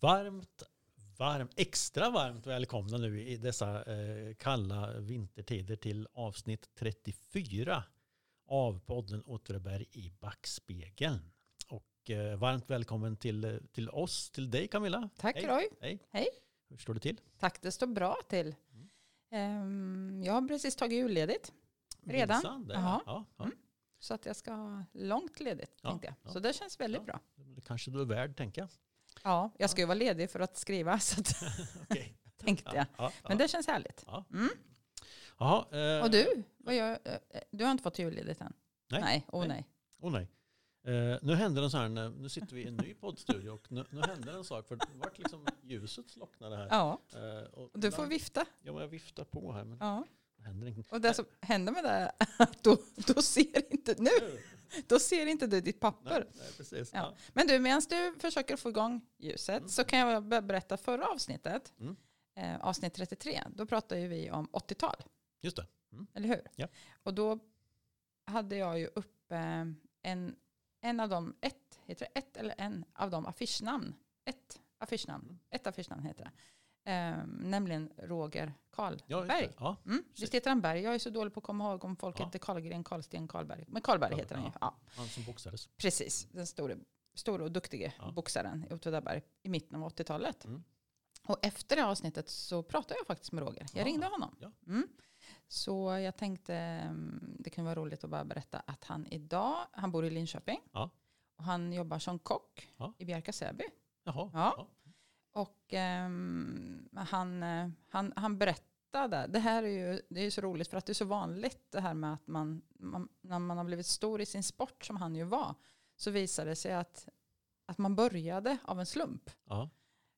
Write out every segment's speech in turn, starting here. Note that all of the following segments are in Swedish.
varmt, varmt, extra varmt välkomna nu i dessa eh, kalla vintertider till avsnitt 34 av podden Åtvidaberg i backspegeln. Och eh, varmt välkommen till, till oss, till dig Camilla. Tack Hej. Roy. Hej. Hej. Hur står det till? Tack, det står bra till. Mm. Ehm, jag har precis tagit julledigt Redan? Minsann, det. Ja, ja. Mm. så att jag ska ha långt ledigt Ja, tänkte jag. ja. Så det känns väldigt bra. Det kanske du är värd, tänker jag. Ja, jag ska ju vara ledig för att skriva så att, Okej. tänkte jag. Ja, ja, Men det känns härligt. Mm. Jaha, eh, Och du? Vad gör, eh, du har inte fått julledigt än? Nej. Nej, oh, Nej. nej. Åh nej. Eh, nu händer en sån här, nu sitter vi i en ny poddstudio och nu, nu händer en sak för det vart liksom ljuset slocknade här. Ja, Eh, och du får vifta. Ja, men jag viftar på här men Ja. Händer ingenting. Och det som händer med det är att då, då ser inte nu, då ser inte du ditt papper. Nej, nej, precis. Ja. Men du, medan du försöker få igång ljuset Mm. så kan jag berätta förra avsnittet. Mm. Eh, avsnitt 33. Då pratade vi om 80-tal, Just det. Mm. eller hur? Ja. Och då hade jag ju uppe en, en av dem, ett, heter det ett eller en av de affischnamn. Ett affischnamn, Mm. ett affischnamn heter det. Eh, nämligen Roger Karlberg. Ja, Mm, visst heter han Berg? Jag är så dålig på att komma ihåg om folk Ja. heter Karlgren, Karlsten, Karlberg. Men Karlberg Ja, heter han ju. ja. Han som boxades. Precis, den store, store och duktige Ja. boxaren i Åtvidaberg i mitten av 80-talet. Mm. Och efter det avsnittet så pratade jag faktiskt med Roger. Jag Ja, ringde honom. Mm. Så jag tänkte mm, det kan vara roligt att bara berätta att han idag, han bor i Linköping. Och han jobbar som kock i Bjärka Säby. Jaha. Ja. Och ehm, han, han, han berättade, det här är ju det är så roligt för att det är så vanligt det här med att man, man, när man har blivit stor i sin sport som han ju var, så visar det sig att, att man började av en slump. Ja.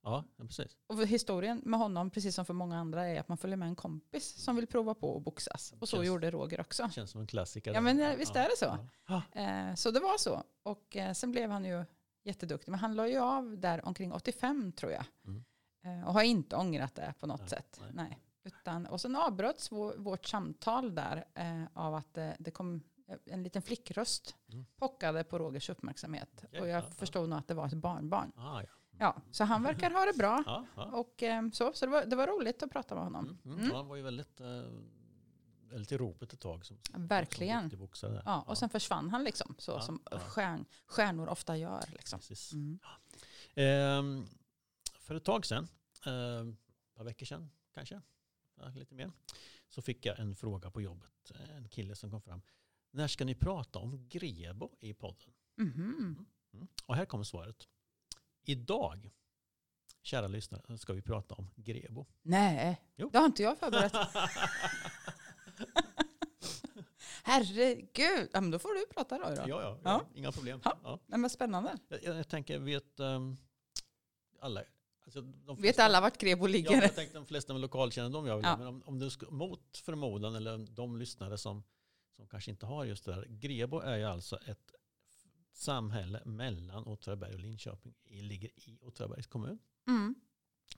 Ja, ja, precis. Och historien med honom, precis som för många andra, är att man följer med en kompis som vill prova på att boxas. Och så Känns- gjorde Roger också. Känns som en klassiker. Ja, men eh, visst är det så? Ja. Ja. Eh, så det var så. Och eh, sen blev han ju jätteduktig. Men han la ju av där omkring 85 tror jag. Mm. Eh, och har inte ångrat det på något Nej, sätt. nej. Nej. Utan, och sen avbröts vår, vårt samtal där eh, av att eh, det kom en liten flickröst Mm. pockade på Rogers uppmärksamhet. Okej, och ja, jag ja. förstod nog att det var ett barnbarn. Ah, ja. Ja, så han verkar ha det bra. Ja, ja. Och eh, så, så det, var, det var roligt att prata med honom. Mm, mm. Mm. Ja, han var ju väldigt, eh, väldigt i ropet ett tag. Som, Verkligen. Som boxare. Ja, och sen försvann han liksom, så Ja, som ja. stjärn, stjärnor ofta gör. Liksom. Mm. Ehm, för ett tag sedan, eh, ett par veckor sedan kanske, ja, lite mer, så fick jag en fråga på jobbet. En kille som kom fram. När ska ni prata om Grebo i podden? Mhm. Mm. Och här kommer svaret. Idag, kära lyssnare, ska vi prata om Grebo. Nej, Jo. det har inte jag förberett. Herregud, ja, men då får du prata då. då. ja, ja, ja, Ja. inga problem. Ja. Ja. Nej, men spännande. Jag, jag tänker, vet um, alla... Alltså, de Vet flesta- alla vart Grebo Ja, ligger? jag tänkte de flesta med lokalkännedom det. Ja. Men om, om du ska, mot förmodan, eller de lyssnare som, som kanske inte har just det där. Grebo är ju alltså ett samhälle mellan Åtvidaberg och Linköping. I, ligger i Åtvidabergs kommun. Mm,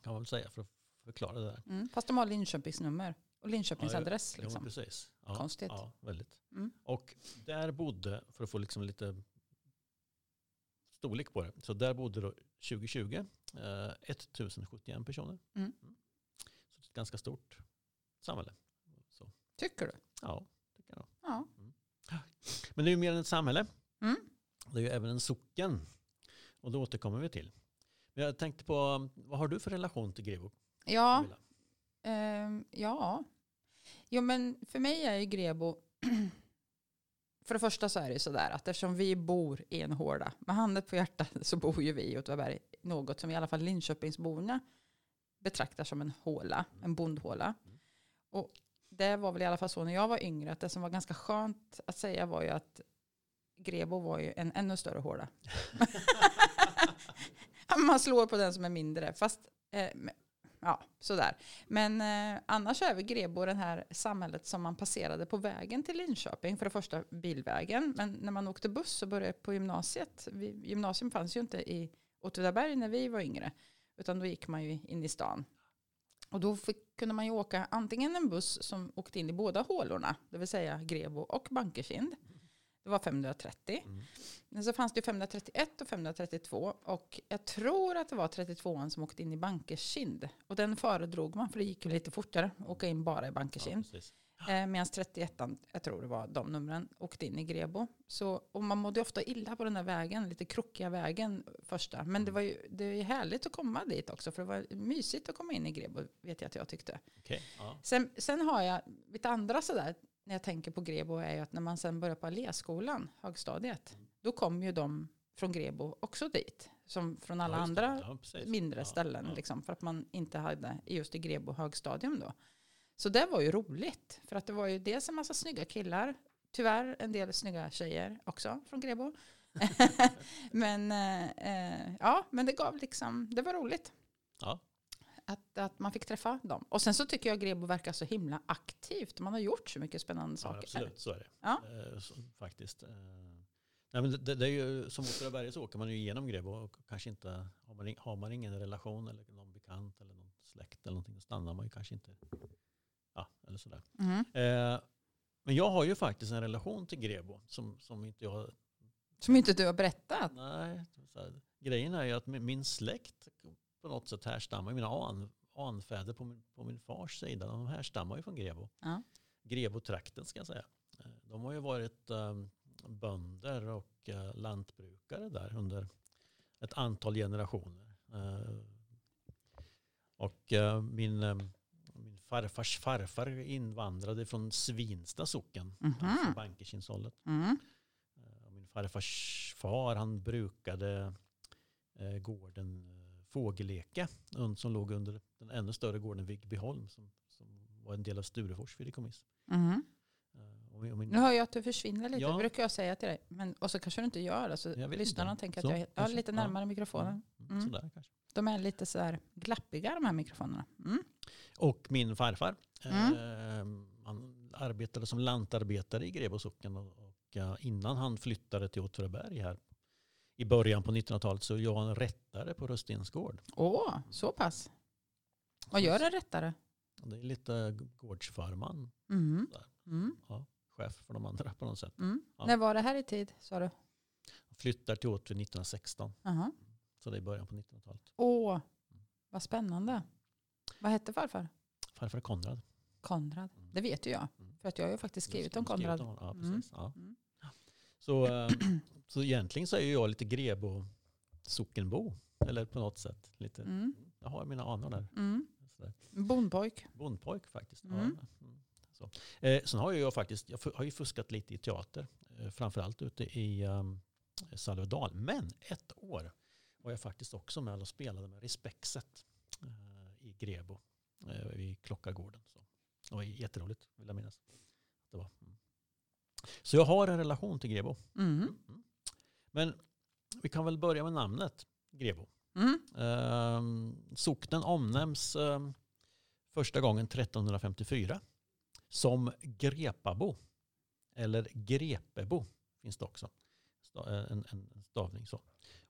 Kan man väl säga för att förklara det där. mm. Fast de har Linköpings nummer och Linköpings Ja, ja. adress. Liksom. precis. Ja, Konstigt. Ja, väldigt. Mm. Och där bodde, för att få liksom lite storlek på det, så där bodde då 2020 eh, 1071 personer. Mm. Så ett ganska stort samhälle. Så, Tycker du? ja, tycker jag. Ja. Men det är ju mer än ett samhälle. Mm. Det är ju även en socken. Och det återkommer vi till. Men jag tänkte på, vad har du för relation till Grebo? Ja, Camilla? Ehm, ja. Jo, men för mig är ju Grebo... för det första så är det ju sådär att eftersom vi bor i en hårda, med handen på hjärtat så bor ju vi i Åtvidaberg något som i alla fall Linköpingsborna betraktar som en håla, en bondhåla. Mm. Och det var väl i alla fall så när jag var yngre, att det som var ganska skönt att säga var ju att Grebo var ju en ännu större håla. Man slår på den som är mindre, fast eh, ja, sådär. Men eh, annars är väl Grebo det här samhället som man passerade på vägen till Linköping. För det första bilvägen, men när man åkte buss så började på gymnasiet. Vi, gymnasium fanns ju inte i Åtvidaberg när vi var yngre, utan då gick man ju in i stan. Och då fick, kunde man ju åka antingen en buss som åkte in i båda hålorna, det vill säga Grebo och Bankerkind. Det var 530. Mm. Men så fanns det ju 531 och 532. Och jag tror att det var 32an som åkte in i Bankerskind. Och den föredrog man för det gick ju lite fortare att åka in bara i Ja, Bankerskind. precis. Eh, Medan 31an, jag tror det var de numren, åkte in i Grebo. Så, och man mådde ofta illa på den där vägen, lite krokiga vägen första. Men det var ju det är härligt att komma dit också, för det var mysigt att komma in i Grebo, vet jag att jag tyckte. Okej, ja. Sen, sen har jag mitt andra sådär, när jag tänker på Grebo, är ju att när man sen börjar på Alléskolan, högstadiet, då kom ju de från Grebo också dit. Som från alla Ja, andra Ja, mindre ställen. ja. Liksom, för att man inte hade just i Grebo högstadium då. Så det var ju roligt. För att det var ju dels en massa snygga killar. Tyvärr en del snygga tjejer också från Grebo. men, eh, eh, ja, men det gav liksom, det var roligt. Ja. Att, att man fick träffa dem. Och sen så tycker jag Grebo verkar så himla aktivt. Man har gjort så mycket spännande Ja, saker. absolut, så är det. Ja. Eh, så, faktiskt. Eh, nej, men det, det är ju, som Åtvidaberg så åker man ju igenom Grebo och kanske inte, har man, har man ingen relation eller någon bekant eller någon släkt eller någonting, då stannar man ju kanske inte. Ja, eller sådär. Mm. Eh, men jag har ju faktiskt en relation till Grebo som, som inte jag... Som inte du har berättat. Nej, grejen är ju att min släkt på något sätt härstammar, mina an, anfäder på min, på min fars sida, de härstammar ju från Grebo. Ja. Grebo-trakten ska jag säga. De har ju varit um, bönder och uh, lantbrukare där under ett antal generationer. Eh, och eh, min, eh, min farfars farfar invandrade från Svinsta socken, Mhm. alltså Bankerkinshållet. Mm. Eh, och Min farfars far han brukade gården eh, Fågelleke un- som låg under den ännu större gården Vigbyholm som, som var en del av Sturefors fideikommiss. Mm. Eh, och min, Nu hör jag att du försvinner lite, Ja. brukar jag säga till dig. Men, och så kanske du inte gör det, så lyssnarna tänker att Så, jag är ja, lite Ja. närmare mikrofonen. Mm, Mm. Sådär kanske. De är lite så här glappiga de här mikrofonerna. Mm. Och min farfar. Mm. Eh, han arbetade som lantarbetare i Grebo socken. Och, och eh, innan han flyttade till Åtvidaberg här i början på 1900-talet så var han rättare på Röstens gård. Åh, så pass. Vad gör en rättare? Det är lite gårdsförman, Mm. Mm. chef för de andra på något sätt. Mm. Ja. När var det här i tid, sa du? Flyttar till Åtvid 1916, Aha. så det är början på 1900-talet. Åh, vad spännande. Vad hette farfar? Farfar Konrad. Konrad. Mm. Det vet ju jag. Mm. För att jag har ju faktiskt skrivit om Konrad. Ja, Mm. precis. Ja. Så, eh, så egentligen så är jag lite Grebo sockenbo. Eller på något sätt. Lite, Mm. Jag har mina anor där. Mm. Bondpojk. Bondpojk faktiskt. Mm. Ja. Mm. Så. Eh, sen har jag faktiskt, jag har ju fuskat lite i teater. Eh, framförallt ute i um, Salvedal. Men ett år var jag faktiskt också med och spelade med Respexet eh, i Grebo. Eh, I Klockargården. Så. Det var jätteroligt vill jag minnas. Det var. Mm. Så jag har en relation till Grebo. Mm. Men vi kan väl börja med namnet Grebo. Mm. Um, socknen omnämns ehm, första gången 1354 som Grepabo. Eller Grepebo finns det också. Eh, En, en en stavning så.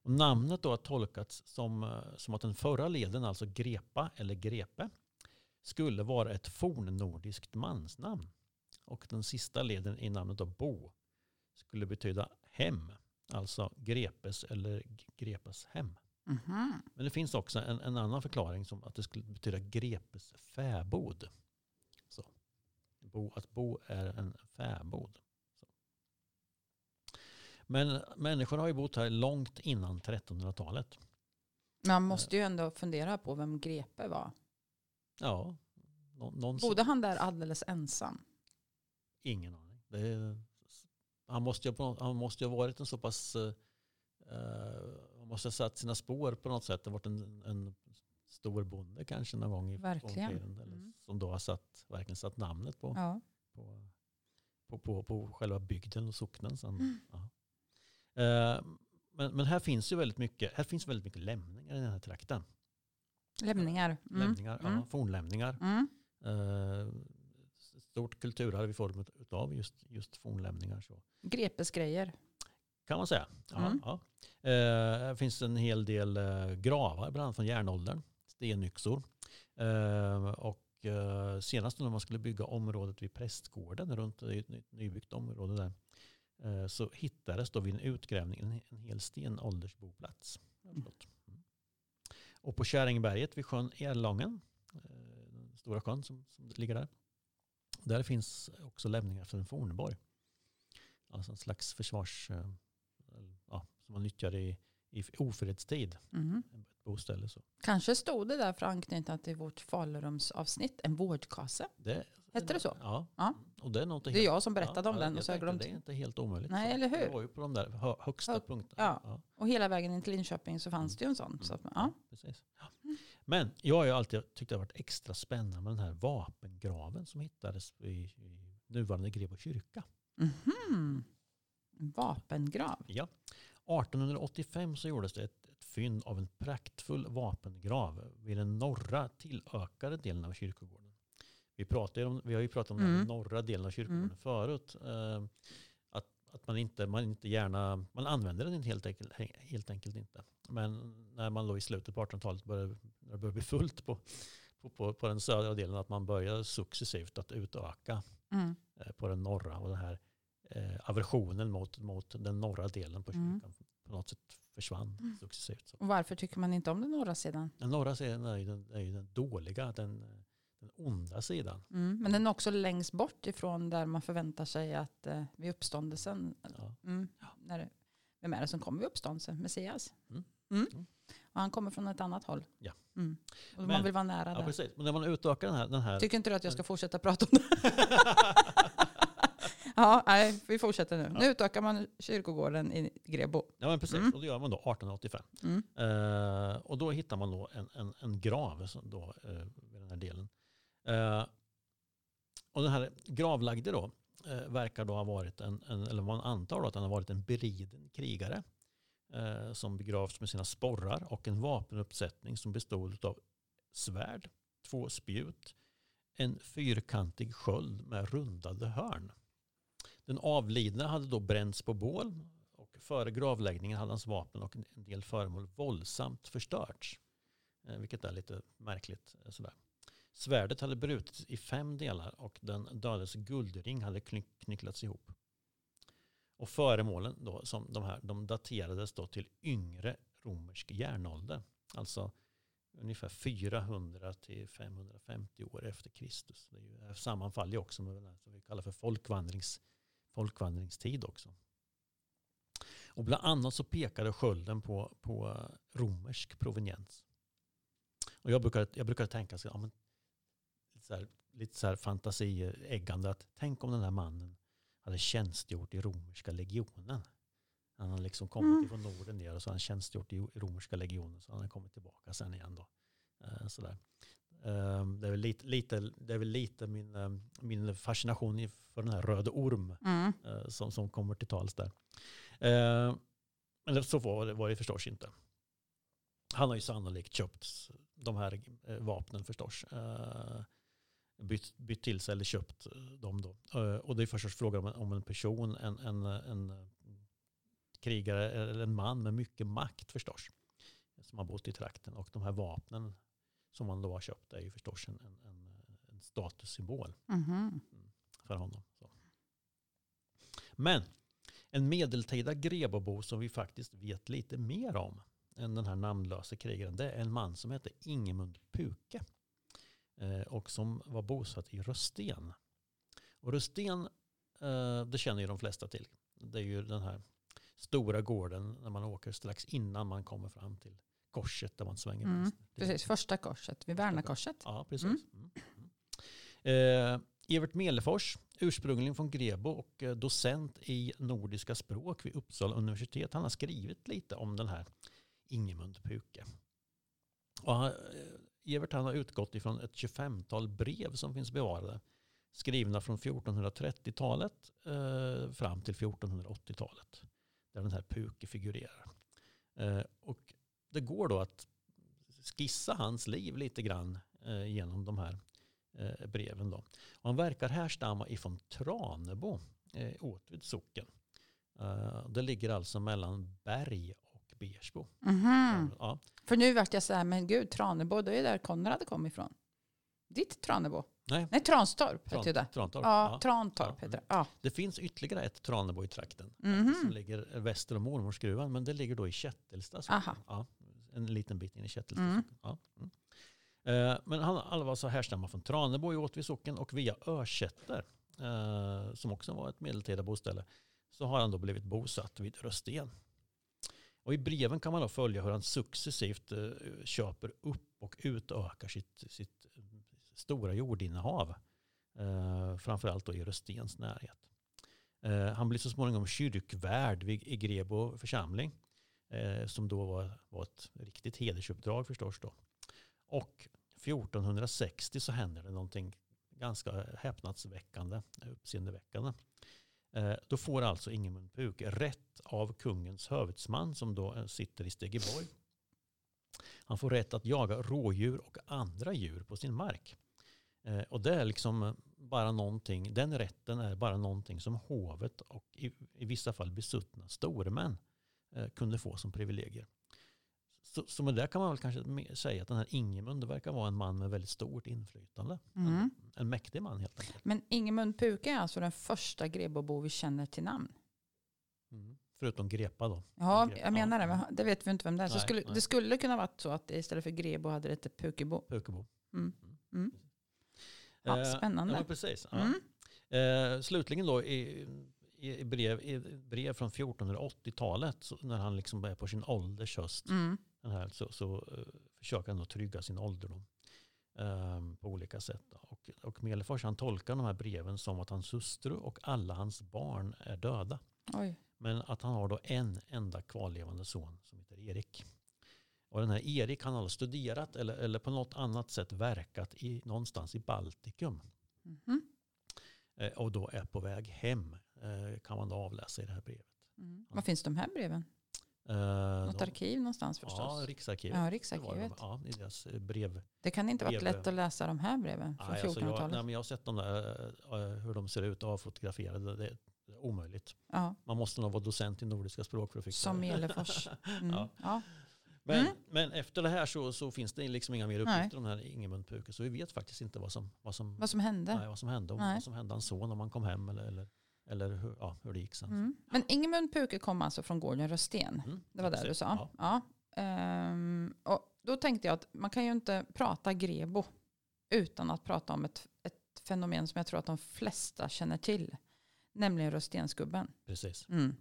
Och namnet då har tolkats som, eh, som att den förra leden, alltså Grepa eller Grepe, skulle vara ett fornnordiskt mansnamn. Och den sista leden i namnet då Bo skulle betyda hem. Alltså Grepes eller G- Grepas hem. Mhm. Men det finns också en, en annan förklaring som att det skulle betyda grepes fäbod. Så. Bo, att bo är en fäbod. Så. Men människor har ju bott här långt innan 1300-talet. Man måste ju ändå fundera på vem Grepe var. Ja, nå, någon som, Bodde han där alldeles ensam? ingen aning. Det är, han, måste ju, han måste ha varit en så pass, eh, han måste ha satt sina spår på något sätt. Har varit en, en stor bonde kanske någon gång i Verkligen. Eller, Mm. Som då har satt, verkligen satt namnet på, Ja. på, på, på, på själva bygden och socknen. Sen. Mm. Ja. Eh, men, men här finns ju väldigt mycket, här finns väldigt mycket lämningar i den här trakten. Lämningar. Mm. Lämningar, Mm. ja, fornlämningar. Mm. Eh, stort kulturarv i form av just, just fornlämningar. Så. Grepes grejer. Kan man säga. Ja, Mm. ja. Eh, här finns en hel del eh, gravar, bland annat från järnåldern. Stenyxor. Eh, och eh, senast när man skulle bygga området vid prästgården runt ett nytt nybyggt område där. eh, så hittades då vid en utgrävning en, en hel stenåldersboplats. Mm. Och på Käringberget vid sjön Erlången, eh, den stora sjön som, som ligger där, där finns också lämningar från en fornborg. Alltså en slags försvars... eh, Ja, som man nyttjade i, i ofredstid. Mhm. Ett boställe så. Kanske stod det där för att anknyta till vårt Falurumsavsnitt, en vårdkase. Det, Hette det så? Ja. Ja. Och det är något Det är jag som berättade om den och så har glömt. Det är inte helt omöjligt. Nej, Så eller hur? Det var ju på de där hö, högsta Hög- punkterna. ja. Och hela vägen in till Linköping så fanns det ju en sån. Så att, ja. Precis. Ja. Men jag har ju alltid tyckt det har varit extra spännande med den här vapengraven som hittades i, i nuvarande Grebo kyrka. Mhm. En Vapengrav. Ja. 1885 så gjordes det ett, ett fynd av en praktfull vapengrav vid den norra tillökade delen av kyrkogården. Vi, pratar om, vi har ju pratat om Mm. den norra delen av kyrkogården Mm. förut. Eh, att att man, inte, man inte gärna, man använder den helt enkelt, helt enkelt inte. Men när man då i slutet på 1800-talet började, när det började bli fullt på, på, på, den södra delen, att man började successivt att utöka Mm. eh, på den norra och den här eh, aversionen mot, mot den norra delen på Mm. kyrkan på något sätt försvann Mm. successivt. Och varför tycker man inte om den norra sidan? Den norra sidan är ju den, är ju den dåliga, den, den onda sidan. Mm. Men den är också längst bort ifrån där man förväntar sig att eh, vid uppståndelsen, Ja. mm, när vem är det som kommer vid uppståndelsen? Messias. Mm. Och han kommer från ett annat håll. Ja. Mm. Och man Men- vill vara nära Ja, där. precis. Men när man utökar den här... Den här Tycker inte du att jag ska fortsätta prata om det? ja, nej, vi fortsätter nu. Ja. Nu utökar man kyrkogården i Grebo. ja, men precis. Mm. Och det gör man då 1885. Mm. Eh, och då hittar man då en, en, en grav då, eh, vid den här delen. Eh, och den här gravlagde då eh, verkar då ha varit en, en, eller man antar då att han har varit en beriden krigare Eh, som begravs med sina sporrar och en vapenuppsättning som bestod av svärd, två spjut, en fyrkantig sköld med rundade hörn. Den avlidne hade då bränts på bål och före gravläggningen hade hans vapen och en del föremål våldsamt förstörts. Eh, vilket är lite märkligt. Eh, sådär. Svärdet hade brutits i fem delar och den dödes guldring hade kny- knycklats ihop. Och föremålen då, som de här, de daterades då till yngre romersk järnålder. Alltså ungefär 400 till 550 år efter Kristus. Det ju, det sammanfaller ju också med det här som vi kallar för folkvandrings, folkvandringstid också. Och bland annat så pekade skölden på, på romersk proveniens. Och jag brukar, jag brukar tänka så, ja, men, lite så här, lite så här fantasieggande att tänk om den här mannen hade tjänstgjort i romerska legionen. Han har liksom kommit Mm. ifrån Norden ner och så han tjänstgjort i romerska legionen så han har kommit tillbaka sen igen då. Eh, sådär. Eh, det är väl lite, lite, det är väl lite min, eh, min fascination för den här röde orm Mm. eh, som, som kommer till tals där. Eh, men så var det, var det förstås inte. Han har ju sannolikt köpt de här vapnen förstås. Bytt, bytt till sig eller köpt eh, dem då. Eh, och det är förstås frågan om en, om en person, en, en, en krigare eller en man med mycket makt förstås. Som har bott i trakten. Och de här vapnen som man då har köpt är ju förstås en, en, en, statussymbol Mhm. för honom. Så. Men en medeltida Grebobo som vi faktiskt vet lite mer om än den här namnlösa krigaren, det är en man som heter Ingemund Puke och som var bosatt i Rösten. Och Rösten, eh, det känner ju de flesta till. Det är ju den här stora gården när man åker strax innan man kommer fram till korset där man svänger Mm, vänster. Precis, första korset vid Värnakorset. Ja, precis. Mm. Mm. Eh, Evert Melefors, ursprungligen från Grebo och eh, docent i nordiska språk vid Uppsala universitet. Han har skrivit lite om den här Ingemund Puke. Och han, eh, Evert han har utgått ifrån ett 25-tal brev som finns bevarade. Skrivna från 1430-talet eh, fram till 1480-talet. Där den här Puke figurerar. Eh, och det går då att skissa hans liv lite grann eh, genom de här eh, breven. Då. Och han verkar härstamma ifrån Tranebo, eh, Åtvid socken. Eh, det ligger alltså mellan Berg Bersbo. Mhm. Ja, För nu vart jag så här, men gud, Tranebo, det är där Konrad kom ifrån. Ditt Tranebo. Nej, Nej, Transtorp Tran, heter det. Trantorp. Ja, Ja. Trantorp Ja, heter det. Ja. Det finns ytterligare ett Tranebo i trakten Mhm. som ligger väster om Mormorsgruvan, men det ligger då i Kättelsta. Ja, en liten bit in i Kättelsta. Mm. Ja. Mm. Eh, Men han alla var så härstammar från Tranebo i Åtvid socken och via Örsätter, eh, som också var ett medeltida boställe, så har han då blivit bosatt vid Rösten. Och i breven kan man då följa hur han successivt eh, köper upp och utökar sitt, sitt eh, stora jordinnehav. Eh, framförallt då i Röstens närhet. Eh, han blir så småningom kyrkvärd vid, i Grebo församling. Eh, som då var, var ett riktigt hedersuppdrag förstås då. Och 1460 så händer det någonting ganska häpnadsväckande, uppseendeväckande. Eh, då får alltså Ingemund Puk rätt av kungens hövitsman som då eh, sitter i Stegeborg. Han får rätt att jaga rådjur och andra djur på sin mark. Eh, och det är liksom bara någonting, den rätten är bara någonting som hovet och i, i vissa fall besuttna stormän kunde få som privilegier. Så, så med det kan man väl kanske säga att den här Ingemund verkar vara en man med väldigt stort inflytande. Mm. En, en mäktig man helt enkelt. Men Ingemund Puke är alltså den första Grebobo vi känner till namn. Mm. Förutom Grepa då. Ja, jag menar ja. det. Men det vet vi inte vem det är. Så Nej, skulle, nej. det skulle kunna vara så att istället för Grebo hade det hetat Pukebo. Pukebo. Mm. Mm. Ja, Eh, spännande. Ja, men precis. Ja. Mm. Eh, slutligen då i, i, brev, i brev från 1480-talet så när han liksom är på sin ålders höst Mm. Den här, så, så eh, försöker han då trygga sin ålderdom eh, på olika sätt. Och, och Melefors han tolkar de här breven som att hans hustru och alla hans barn är döda. Oj. Men att han har då en enda kvarlevande son som heter Erik. Och den här Erik han har studerat eller, eller på något annat sätt verkat i, någonstans i Baltikum. Mhm. Eh, och då är på väg hem eh, kan man då avläsa i det här brevet. Mm. Var finns de här breven? Eh, Något de- arkiv någonstans förstås? Ja, Riksarkivet. Ja, Det Riksarkivet. de, ja, i deras eh, brev. Det kan inte varit brev- lätt att läsa de här breven från Nej, alltså jag, 1400-talet. nej, men jag har sett dem där, eh, hur de ser ut avfotograferade. Det, det är omöjligt. ja, Man måste nog vara docent i nordiska språk för att fixa som det. Melefors. Mm. Ja. Ja. Men, Mm. men efter det här så, så finns det liksom inga mer Nej. uppgifter om den här Ingemund Puke. Så vi vet faktiskt inte vad som, vad som, Vad som hände. nej, vad som hände. Om, Nej. vad som hände hans son om han kom hem eller, eller, eller hur, ja, hur det gick sen. Mm. Men Ingemund Puke kom alltså från gården Rösten. Mm, Det var det du sa? Ja. Ja. Ehm, och då tänkte jag att man kan ju inte prata grebo utan att prata om ett, ett fenomen som jag tror att de flesta känner till. Nämligen Röstensgubben. Precis. Mm.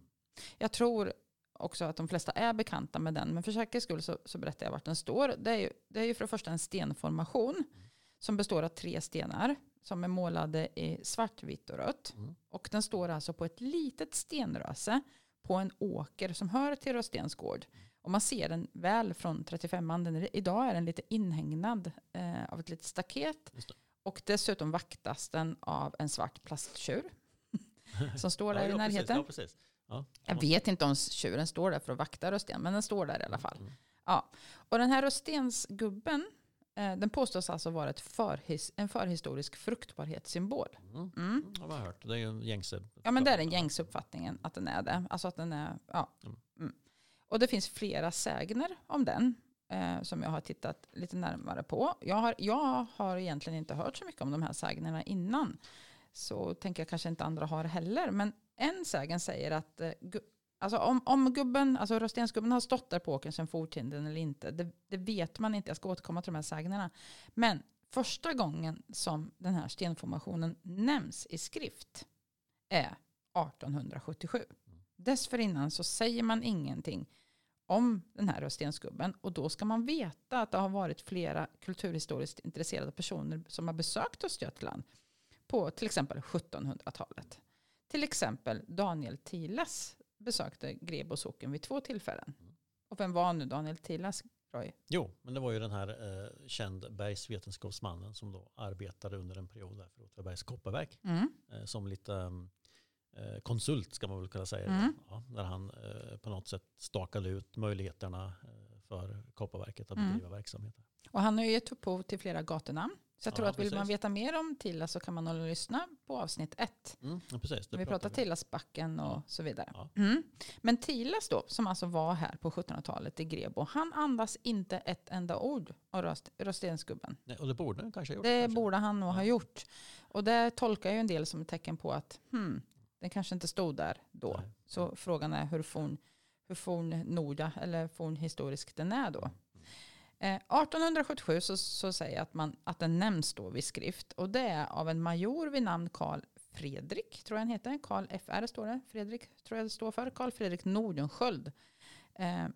Jag tror också att de flesta är bekanta med den. Men för säkerhets skull så, så berättar jag vart den står. Det är, ju, det är ju för det första en stenformation. Som består av tre stenar. Som är målade i svart, vitt och rött. Mm. Och den står alltså på ett litet stenröse. På en åker som hör till Röstens gård. Och man ser den väl från 35an. Den är, idag är den lite inhägnad eh, av ett litet staket. Och dessutom vaktas den av en svart plasttjur. som står där ja, i närheten. Precis, ja, precis. Ja, Jag vet inte om tjuren står där för att vakta rösten, men den står där i alla fall. Mm. Ja. Och den här röstensgubben, den påstås alltså vara ett förhis, en förhistorisk fruktbarhetssymbol. Mm. Mm. Jag har hört. Det är ju en gängse. Ja, men det är den gängse uppfattningen att den är det. Alltså att den är, ja. Mm. Mm. Och det finns flera sägner om den. Eh, som jag har tittat lite närmare på. Jag har, jag har egentligen inte hört så mycket om de här sägnerna innan. Så tänker jag kanske inte andra har heller. Men en sägen säger att eh, alltså om, om gubben, alltså röstensgubben har stått där på åkern sedan forntiden eller inte. Det, det vet man inte. Jag ska återkomma till de här sägnerna. Men första gången som den här stenformationen nämns i skrift är 1877. Dessförinnan så säger man ingenting om den här röstensgubben. Och då ska man veta att det har varit flera kulturhistoriskt intresserade personer som har besökt Östergötland på till exempel 1700-talet. Till exempel Daniel Tiles besökte Grebo socken vid två tillfällen. Och vem var nu Daniel Tilas, Roy? Jo, men det var ju den här eh, känd bergsvetenskapsmannen som då arbetade under en period där för Åtvidabergs kopparverk. Mm. Eh, som lite eh, konsult ska man väl kunna säga. Mm. Ja, där han eh, på något sätt stakade ut möjligheterna eh, för kopparverket att Mm. bedriva verksamhet. Och han har ju gett upphov till flera gatunamn. Så jag tror Ja, att vill man veta mer om Tila så kan man nog lyssna på avsnitt ett. Mm, ja, precis. Vi pratar vi. Tilasbacken och Ja. så vidare. Mm. Men Tilas då, som alltså var här på 1700-talet i Grebo, han andas inte ett enda ord av röst, röstensgubben. Nej, och det borde den kanske ha gjort. Det kanske. borde han nog ha gjort. Och det tolkar ju en del som ett tecken på att hmm, den kanske inte stod där då. Nej. Så frågan är hur forn, hur forn Norda eller fornhistorisk den är då. Eh, 1877 så, så säger jag att, man, att den nämns då vid skrift. Och det är av en major vid namn Karl Fredrik, tror jag han heter. Karl FR står det. Fredrik tror jag det står för. Karl Fredrik Nordenskjöld. Eh,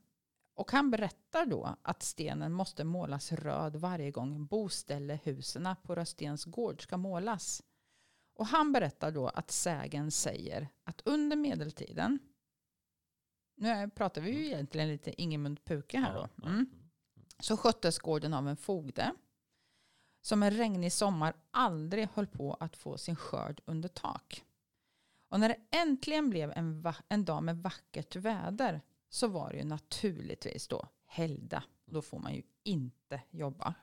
och han berättar då att stenen måste målas röd varje gång boställehusena på Röstens gård ska målas. Och han berättar då att sägen säger att under medeltiden, nu pratar vi ju egentligen lite Ingemund Puke här då, mm, så sköttes gården av en fogde som en regnig sommar aldrig höll på att få sin skörd under tak. Och när det äntligen blev en, en dag med vackert väder så var det ju naturligtvis då helgdag. Då får man ju inte jobba.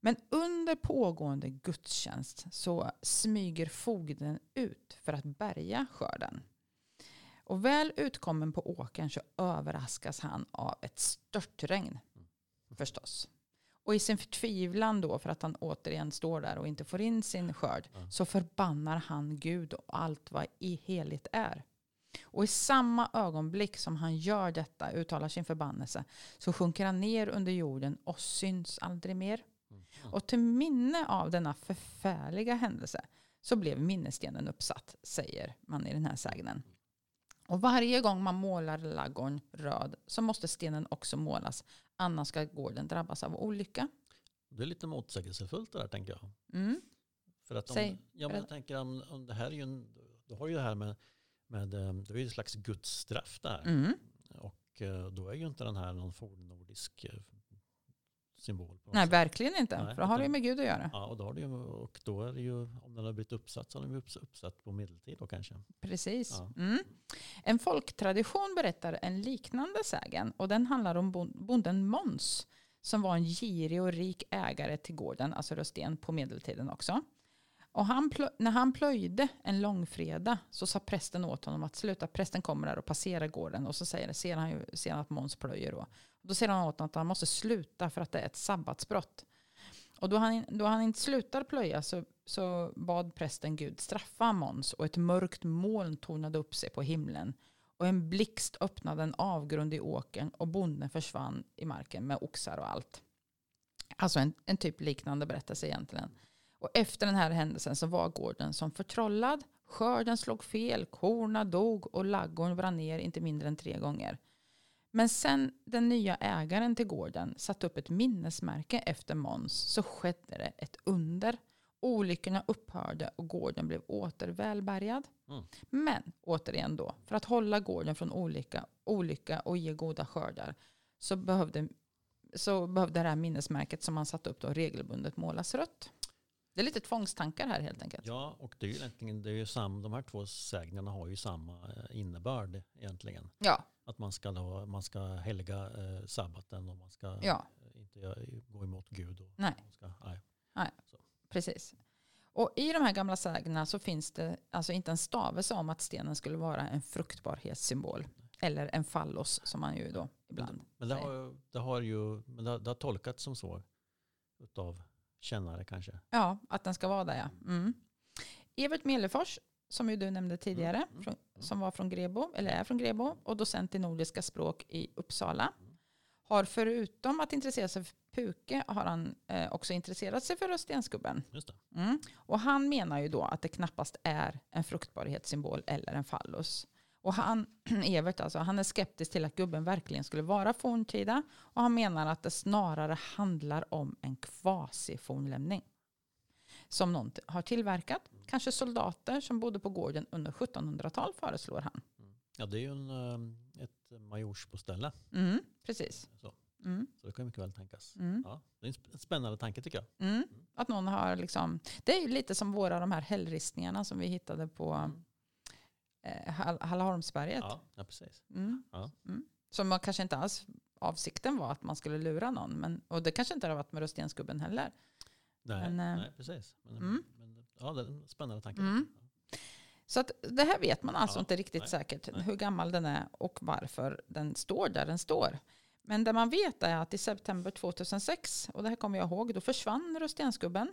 Men under pågående gudstjänst så smyger fogden ut för att bärga skörden. Och väl utkommen på åkern så överraskas han av ett störtregn. Förstås. Och i sin förtvivlan då för att han återigen står där och inte får in sin skörd Ja. så förbannar han Gud och allt vad i heligt är. Och i samma ögonblick som han gör detta, uttalar sin förbannelse, så sjunker han ner under jorden och syns aldrig mer. Mm. Och till minne av denna förfärliga händelse så blev minnesstenen uppsatt, säger man i den här sägnen. Och varje gång man målar laggorn röd så måste stenen också målas, annars ska gården drabbas av olycka. Det är lite motsägelsefullt det där tänker jag. Mm. För att om, Säg, ja, men jag tänker om, om det här är ju en, du har ju det här med, med eh, det är ju ett slags gudsstraff där. Mm. Och eh, då är ju inte den här någon fornnordisk eh, symbol. På Nej, verkligen inte. Nej, för då har det ju med Gud att göra. Ja, och då, har det ju, och då är det ju, om den har blivit uppsatt så har den blivit upps- uppsatt på medeltid då kanske. Precis. Ja. Mm. En folktradition berättar en liknande sägen och den handlar om bon- bonden Måns som var en girig och rik ägare till gården, alltså Rösten på medeltiden också. Och han plö- när han plöjde en långfredag så sa prästen åt honom att sluta. Prästen kommer där och passerar gården och så säger, ser han ju ser han att Måns plöjer då. Då säger han åt honom att han måste sluta för att det är ett sabbatsbrott. Och då han, då han inte slutar plöja så, så bad prästen Gud straffa Måns och ett mörkt moln tornade upp sig på himlen. Och en blixt öppnade en avgrund i åkern och bonden försvann i marken med oxar och allt. Alltså en, en typ liknande berättelse egentligen. Och efter den här händelsen så var gården som förtrollad. Skörden slog fel, korna dog och laggorn brann ner inte mindre än tre gånger. Men sen den nya ägaren till gården satte upp ett minnesmärke efter Måns så skedde det ett under. Olyckorna upphörde och gården blev åter välbärgad. Mm. Men återigen då, för att hålla gården från olycka, olycka och ge goda skördar så behövde, så behövde det här minnesmärket som man satte upp då regelbundet målas rött. Det är lite tvångstankar här helt enkelt. Ja, och det är ju egentligen, det är ju sam, de här två sägnerna har ju samma eh, innebörd egentligen. Ja, Att man ska, då, man ska helga eh, sabbaten och man ska ja eh, inte gå emot Gud. Och, Nej. Man ska, nej. precis. Och i de här gamla sägnerna så finns det alltså inte en stavelse om att stenen skulle vara en fruktbarhetssymbol. Eller en fallos som man ju då ibland Men det säger. har, ju- det har ju men det har, det har tolkats som så utav kännare kanske. Ja, att den ska vara där ja. Mm. Evert Mellefors, som ju du nämnde tidigare, Mm. från, som var från Grebo, eller är från Grebo, och docent i nordiska språk i Uppsala. Har förutom att intressera sig för puke har han eh, också intresserat sig för. Just det. Mm. Och han menar ju då att det knappast är en fruktbarhetssymbol eller en fallus. Och han, Evert alltså, han är skeptisk till att gubben verkligen skulle vara forntida och han menar att det snarare handlar om en kvasifornlämning som någon har tillverkat. Kanske soldater som bodde på gården under 1700-tal föreslår han. Ja, det är ju en, eh, ett majorsboställe. Mm, precis. Så, Mm, så det kan mycket väl tänkas. mm, Ja, det är en sp- en spännande tanke tycker jag. mm. Att någon har liksom, det är ju lite som våra de här hällristningarna som vi hittade på eh, Hall- Hallaholmsberget. Ja, ja precis. Mm. Ja. Mm. Som man kanske inte alls avsikten var att man skulle lura någon. Men, och det kanske inte har varit med Röstensgubben heller. Nej, Men, eh, nej precis. Men, mm. men, ja, det är en spännande tanke. Mm. Så att det här vet man alltså Ja, inte riktigt nej, säkert nej. hur gammal den är och varför den står där den står. Men det man vet är att i september 2006, och det här kommer jag ihåg, då försvann Röstensgubben.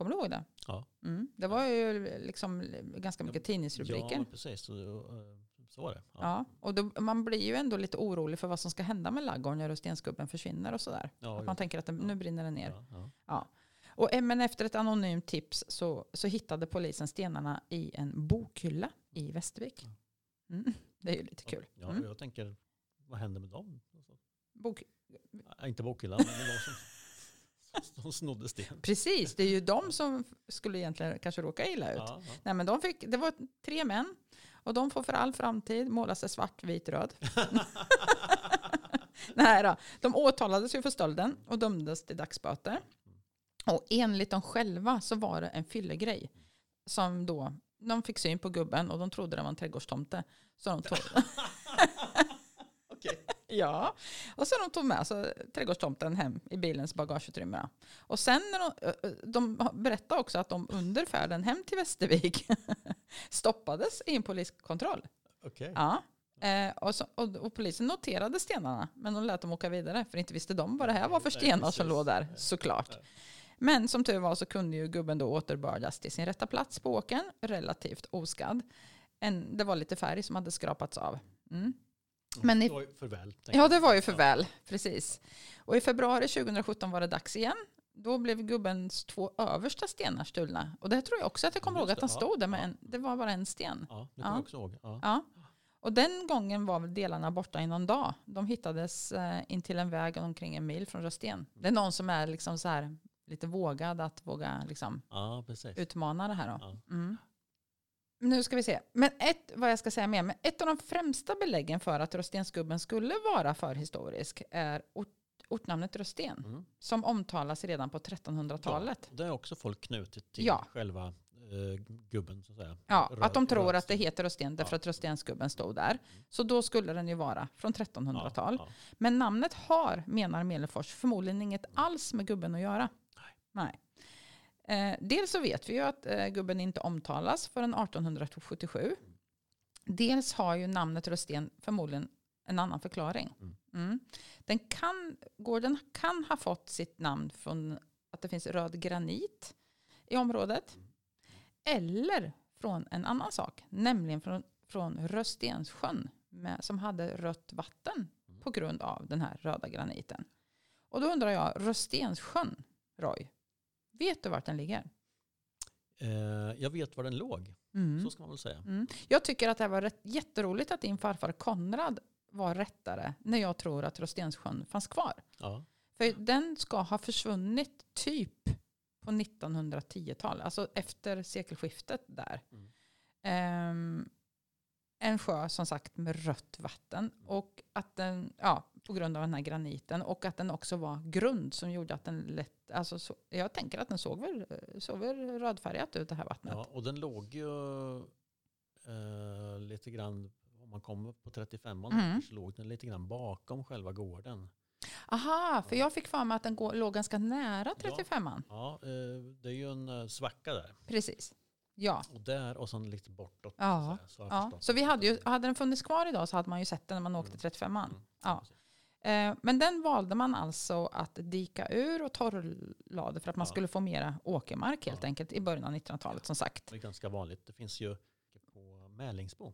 Kommer du ihåg det? Ja. Mm. Det var ju liksom ganska mycket tidningsrubriker. Ja, precis. Så, eh, så var det. Ja, och då, man blir ju ändå lite orolig för vad som ska hända med laggården när Röstensgubben försvinner och sådär. Ja, Att man tänker att den, nu brinner den ner. Ja, ja. Ja. Och, eh, men efter ett anonymt tips så, så hittade polisen stenarna i en bokhylla i Västervik. Mm. Det är ju lite kul. Ja, Mm. jag tänker, vad händer med dem? Bok, Ja, inte bokhyllan, men de som, som snodde sten. precis, det är ju de som skulle egentligen kanske råka illa ut. Ja, ja. Nej, men de fick, det var tre män och de får för all framtid måla sig svart, vit, röd. Nej då. De åtalades ju för stölden och dömdes till dagsböter. Och enligt dem själva så var det en fyllegrej. Som då, de fick syn på gubben och de trodde det var en trädgårdstomte. Så de tog, Okej. Ja, och så de tog med sig trädgårdstomten hem i bilens bagageutrymme. Och sen när de, de berättade också att de under färden hem till Västervik stoppades i en poliskontroll. Okej. Ja. Eh, och, så, och, och polisen noterade stenarna, men de lät dem åka vidare, för inte visste de vad det här var för Nej, stenar som låg där, såklart. Nej. Men som tur var så kunde ju gubben då återbördas till sin rätta plats på åkern, relativt oskadd. En, det var lite färg som hade skrapats av. Mm. Men i- Det var ju för väl. Ja, det var ju för väl, precis. Och i februari 2017 var det dags igen. Då blev gubbens två översta stenar stulna. Och det tror jag också att jag kommer ihåg att han stod där med en, det var bara en sten. Ja, det kommer jag också ihåg. Ja. Och den gången var väl delarna borta i någon dag. De hittades eh, in till en väg omkring en mil från Rösten. Det är någon som är liksom så här lite vågad att våga liksom ja, utmana det här. Då. Ja. Mm. Nu ska vi se. Men ett, vad jag ska säga mer, men ett av de främsta beläggen för att Röstensgubben skulle vara förhistorisk är ort, ortnamnet Rösten. Mm. Som omtalas redan på 1300-talet. Ja, det är också folk knutit till Ja. själva eh, gubben så att säga. Ja, Röd- att de tror att det rödsten. heter Rösten därför Ja. att Röstensgubben stod där. Så då skulle den ju vara från 1300-tal. Ja. Men namnet har, menar Melefors, förmodligen inget alls med gubben att göra. Nej. Eh, dels så vet vi ju att eh, gubben inte omtalas förrän 1877. Dels har ju namnet Rösten förmodligen en annan förklaring. Mm. Mm. Den kan, gården kan ha fått sitt namn från att det finns röd granit i området. Eller från en annan sak, nämligen från, från Röstenssjön med, som hade rött vatten Mm. på grund av den här röda graniten. Och då undrar jag, Röstenssjön, Roy, vet du vart den ligger? Eh, jag vet var den låg, Mm. så ska man väl säga. Mm. Jag tycker att det var rätt, jätteroligt att din farfar Konrad var rättare när jag tror att Röstenssjön fanns kvar. Ja. För den ska ha försvunnit typ på 1910-talet, alltså efter sekelskiftet där. Mm. Ehm, en sjö som sagt med rött vatten och att den, ja, på grund av den här graniten och att den också var grund som gjorde att den lätt, alltså så, jag tänker att den såg väl, såg väl rödfärgat ut det här vattnet. ja, och den låg ju eh, lite grann, om man kommer på 35 Mm. så låg den lite grann bakom själva gården. Aha, för jag fick för mig att den låg ganska nära 35an. Ja, eh, det är ju en eh, svacka där. Precis. Ja. Och där och sen lite bortåt. Ja, så, här, ja. Så vi hade, ju, hade den funnits kvar idag så hade man ju sett den när man åkte Mm. 35an. Mm, Ja. precis. Eh, men den valde man alltså att dika ur och torrlade för att man Ja. skulle få mera åkermark helt Ja. enkelt i början av 1900-talet som sagt. Det är ganska vanligt. Det finns ju på Mälingsbo.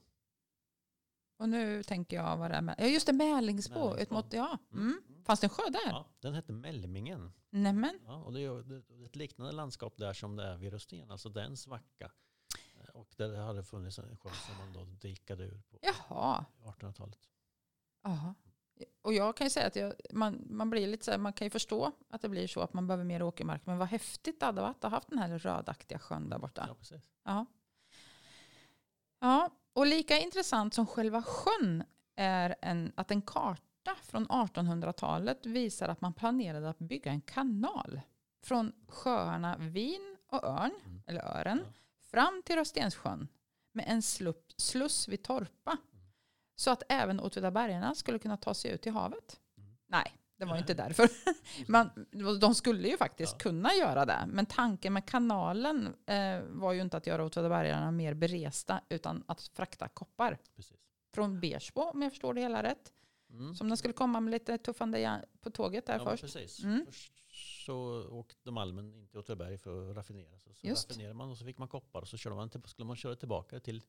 Och nu tänker jag vad det är med. Ja just det, Mälingsbo. Mälingsbo. Ut mot, ja. Mm. Mm. Fanns det en sjö där? Ja, den hette Mälmingen. Nämen. Ja, och det är ett liknande landskap där som det är vid Rösten. Alltså det är en svacka. Eh, Och det hade funnits en sjö som man då dikade ur på Jaha. 1800-talet. Ja. Och jag kan ju säga att jag, man, man blir lite så här, man kan ju förstå att det blir så att man behöver mer åkermark. Men vad häftigt det hade varit att ha haft den här rödaktiga sjön där borta. Ja, precis. Ja. ja, och lika intressant som själva sjön är en, att en karta från 1800-talet visar att man planerade att bygga en kanal från sjöarna Vin och Örn, Mm. eller Ören, Ja. fram till Röstenssjön med en slupp, sluss vid Torpa. Så att även Åtvidabergarna skulle kunna ta sig ut i havet. Mm. Nej, det var ju inte därför. Man, de skulle ju faktiskt Ja. kunna göra det. Men tanken med kanalen eh, var ju inte att göra Åtvidabergarna mer beresta utan att frakta koppar Precis. från Bersbo om jag förstår det hela rätt. Mm. Som den skulle komma med lite tuffande på tåget där ja, men först. Precis. Mm. Först så åkte malmen in till Åtvidaberg för att raffinera. Så, så raffinerade man och så fick man koppar och så körde man skulle man köra tillbaka till,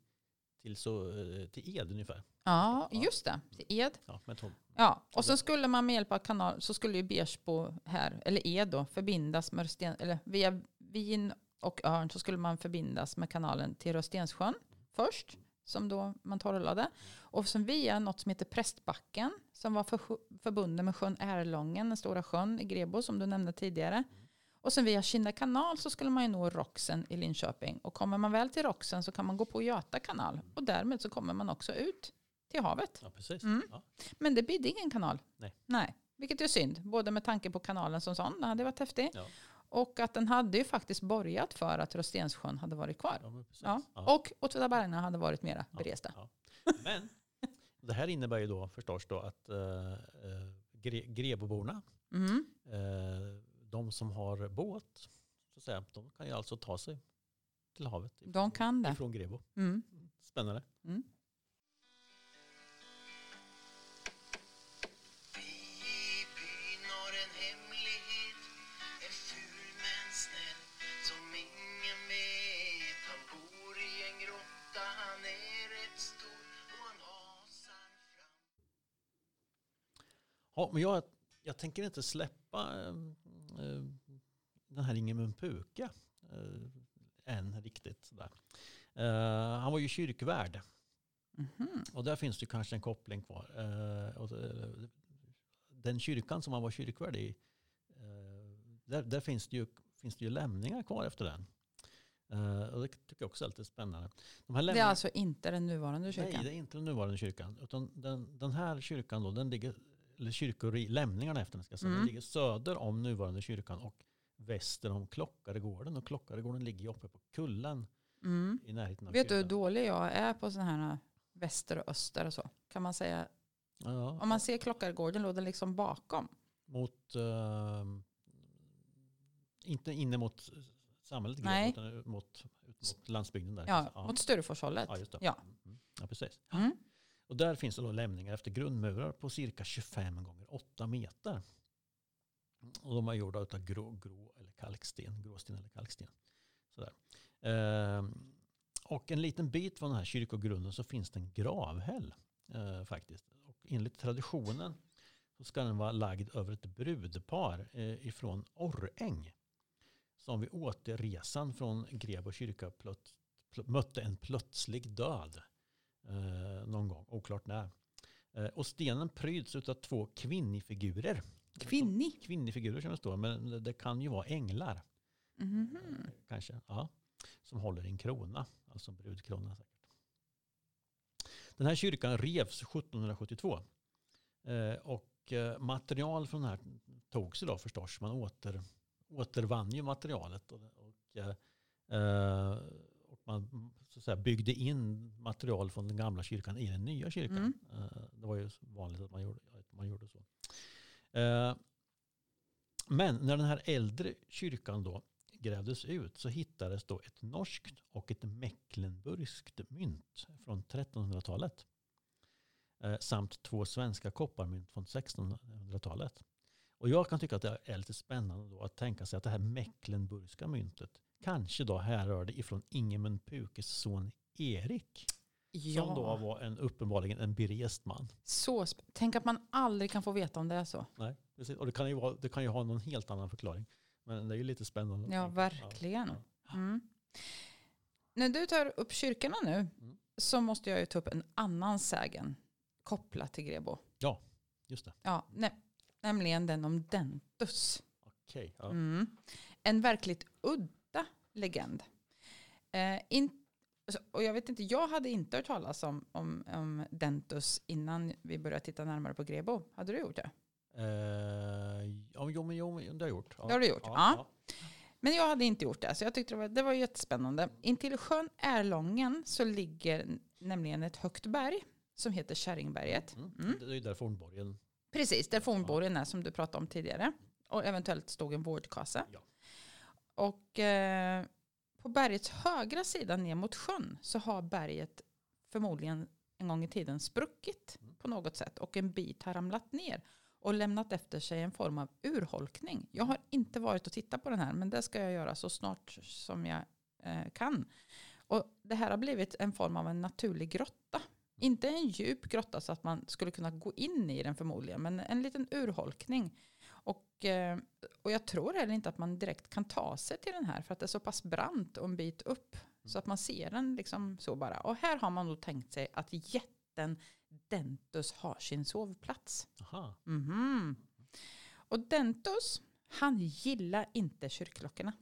till, så, eh, till Ed ungefär. Ja, just det. Till Ed. Ja, med tåg. Ja, och så skulle man med hjälp av kanal så skulle ju Bersbo här, eller Ed då, förbindas med Rösten, eller via Wien och Örn så skulle man förbindas med kanalen till Röstenssjön först, som då man torrlade. Och sen via något som heter Prästbacken, som var för, förbunden med sjön Ärlången, den stora sjön i Grebo som du nämnde tidigare. Och sen via Kinda kanal så skulle man ju nå Roxen i Linköping. Och kommer man väl till Roxen så kan man gå på Göta kanal. Och därmed så kommer man också ut till havet. Ja, precis. Mm. Ja. Men det bidde ingen kanal. Nej. Nej. Vilket är synd. Både med tanke på kanalen som sån, den hade varit häftig. Ja. Och att den hade ju faktiskt borgat för att Röstenssjön hade varit kvar. Ja. Och Åtvidabergarna hade varit mera Ja, beresta. Men det här innebär ju då förstås då att uh, Gre Greboborna, Mm. eh, de som har båt, så att säga, de kan ju alltså ta sig till havet De kan det. ifrån Grebo. Mm. Spännande. Mm. Ja, men jag, jag tänker inte släppa eh, den här Ingemund Puka eh, än riktigt. Sådär. Eh, han var ju kyrkvärd Mhm. och där finns det kanske en koppling kvar. Eh, och, eh, den kyrkan som han var kyrkvärd i, eh, där, där finns, det ju, finns det ju lämningar kvar efter den. Eh, och det tycker jag också är lite spännande. De här Det är alltså inte den nuvarande kyrkan? Nej, det är inte den nuvarande kyrkan. Utan den, den här kyrkan då, den ligger, eller kyrkor, lämningarna efter den ska säga, Mm. den ligger söder om nuvarande kyrkan och väster om Klockaregården. Och Klockaregården ligger uppe på kullen Mm. i närheten av Vet du hur kyrkan. dålig jag är på sådana här äh, väster och öster och så? Kan man säga. Ja, Om man ser Klockargården låg den liksom bakom. mot, ehm, inte inne mot samhället Nej. utan ut mot, ut mot landsbygden där. Ja, ja. mot Stureforshållet. ja, just det. Ja. Mm. ja precis. Mm. Och där finns det då lämningar efter grundmurar på cirka 25 gånger 8 meter. Och de är gjorda av grå, grå eller kalksten, gråsten eller kalksten. Sådär. Ehm, och en liten bit från den här kyrkogrunden så finns det en gravhäll eh, faktiskt. Och enligt traditionen så ska den vara lagd över ett brudpar eh, ifrån Orräng. Som vid återresan från Grebo kyrka plöt, plö- mötte en plötslig död eh, någon gång, oklart när. Eh, och stenen pryds av två kvinnifigurer. Kvinnig. Kvinnifigurer som det står, men det, kan ju vara änglar. Mhm. eh, Kanske, ja. Som håller en krona, alltså en brudkrona säkert. Den här kyrkan revs 1772. Eh, och eh, material från den här togs idag förstås. Man åter, återvann ju materialet. Och, och, eh, och man så säga, byggde in material från den gamla kyrkan i den nya kyrkan. Mm. Eh, det var ju vanligt att man gjorde, att man gjorde så. Eh, men när den här äldre kyrkan då grävdes ut så hittades då ett norskt och ett mecklenburgskt mynt från 1300-talet. Eh, samt två svenska kopparmynt från 1600-talet. Och jag kan tycka att det är lite spännande då att tänka sig att det här mecklenburgska myntet kanske då härrörde ifrån Ingemund Pukes son Erik. Ja, Som då var en, uppenbarligen en berest man. så Tänk att man aldrig kan få veta om det är så. Nej, precis. Och det kan, ju vara, det kan ju ha någon helt annan förklaring. Men det är ju lite spännande. Ja, verkligen. Ja. Mm. När du tar upp kyrkorna nu Mm. så måste jag ju ta upp en annan sägen kopplat till Grebo. Just det. Ja, nä- nämligen den om Dentus. Okej. ja. Mm. En verkligt udda legend. Eh, in, så- och jag vet inte, jag hade inte hört talas om, om, om Dentus innan vi började titta närmare på Grebo. Hade du gjort det? Eh, ja, jo, men, jo, men det har jag gjort. Ja. Det har du gjort, ja. Men jag hade inte gjort det, så jag tyckte det var, det var jättespännande. Intill sjön Ärlången så ligger nämligen ett högt berg som heter Kärringberget. Mm. Mm. Det är ju där fornborgen. Precis, där fornborgen är som du pratade om tidigare. Och eventuellt stod en vårdkassa. Ja. Och eh, på bergets högra sida ner mot sjön så har berget förmodligen en gång i tiden spruckit Mm. på något sätt. Och en bit har ramlat ner och lämnat efter sig en form av urholkning. Jag har inte varit och tittat på den här men det ska jag göra så snart som jag eh, kan. Och det här har blivit en form av en naturlig grotta. Inte en djup grotta så att man skulle kunna gå in i den förmodligen, men en liten urholkning. Och, eh, och jag tror heller inte att man direkt kan ta sig till den här för att det är så pass brant och en bit upp. Så att man ser den liksom så bara. Och här har man då tänkt sig att jätten Dentus har sin sovplats. Aha. Mhm. Och Dentus, han gillar inte kyrkklockorna.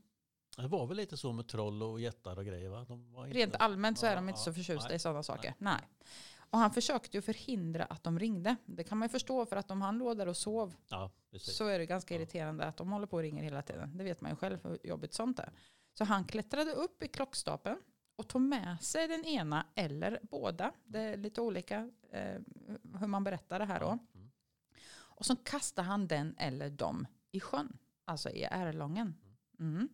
Det var väl lite så med troll och jättar och grejer va? Inte... Rent allmänt så är de Ja, inte så förtjusta nej, i sådana saker. Nej. Och han försökte ju förhindra att de ringde. Det kan man ju förstå för att om han låg där och sov Ja, så är det ganska Ja. irriterande att de håller på och ringer hela tiden. Det vet man ju själv hur jobbigt sånt är. Så han klättrade upp i klockstapeln och tog med sig den ena eller båda. Det är lite olika eh, hur man berättar det här då. Mm. Och så kastade han den eller dem i sjön, alltså i Ärlången. Mm.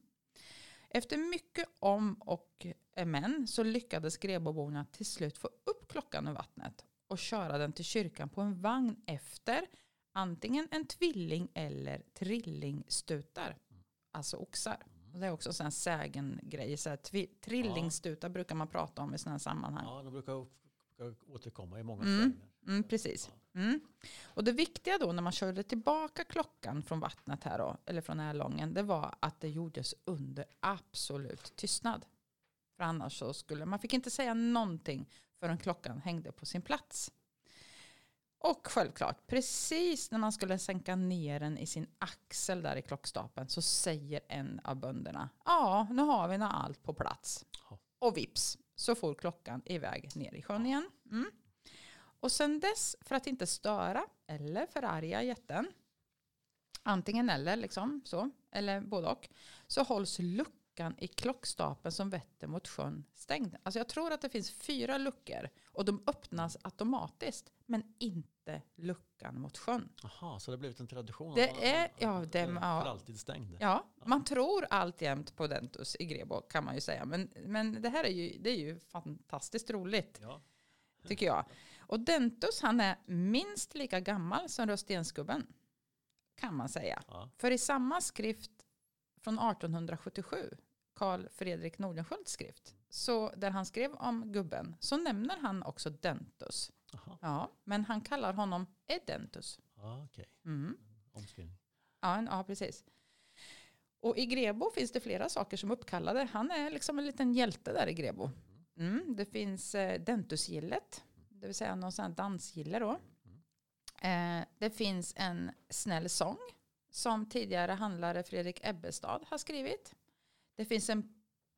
Efter mycket om och men så lyckades Greboborna till slut få upp klockan ur vattnet och köra den till kyrkan på en vagn efter antingen en tvilling eller trillingstutar, alltså oxar. Och det är också en sån här sägengrej, så här, trillingstutar brukar man prata om i sådana här sammanhang. Ja, de brukar, återkomma i många Mm. Mm, precis. Mm. Och det viktiga då när man körde tillbaka klockan från vattnet här då, eller från Ärlången, det var att det gjordes under absolut tystnad. För annars så skulle man fick inte säga någonting förrän klockan hängde på sin plats. Och självklart, precis när man skulle sänka ner den i sin axel där i klockstapeln så säger en av bönderna, ja nu har vi nå allt på plats. Ja. Och vips så får klockan iväg ner i sjön igen. Mm. Och sen dess, för att inte störa eller förarga jätten, antingen eller liksom så, eller både och, så hålls luckan i klockstapeln som vetter mot sjön stängd. Alltså jag tror att det finns fyra luckor och de öppnas automatiskt, men inte luckan mot sjön. Jaha, så det har blivit en tradition? Det man- är- ja, det- För ja. alltid stängd? Ja, man tror alltjämt på Dentus i Grebo kan man ju säga, men, men det här är ju, det är ju fantastiskt roligt Ja. tycker jag. Och Dentus han är minst lika gammal som Röstensgubben. Kan man säga. Ja. För i samma skrift från 1877, Karl Fredrik Nordenskiölds skrift, så där han skrev om gubben, så nämner han också Dentus. Jaha. Ja, men han kallar honom Edentus. Ja, okej. Mm. Omskrivning. Ja, ja, precis. Och i Grebo finns det flera saker som uppkallade. Han är liksom en liten hjälte där i Grebo. Mm, det finns eh, Dentusgillet, det vill säga någon sån här dansgille då. Eh, det finns en snäll sång som tidigare handlare Fredrik Ebbestad har skrivit. Det finns en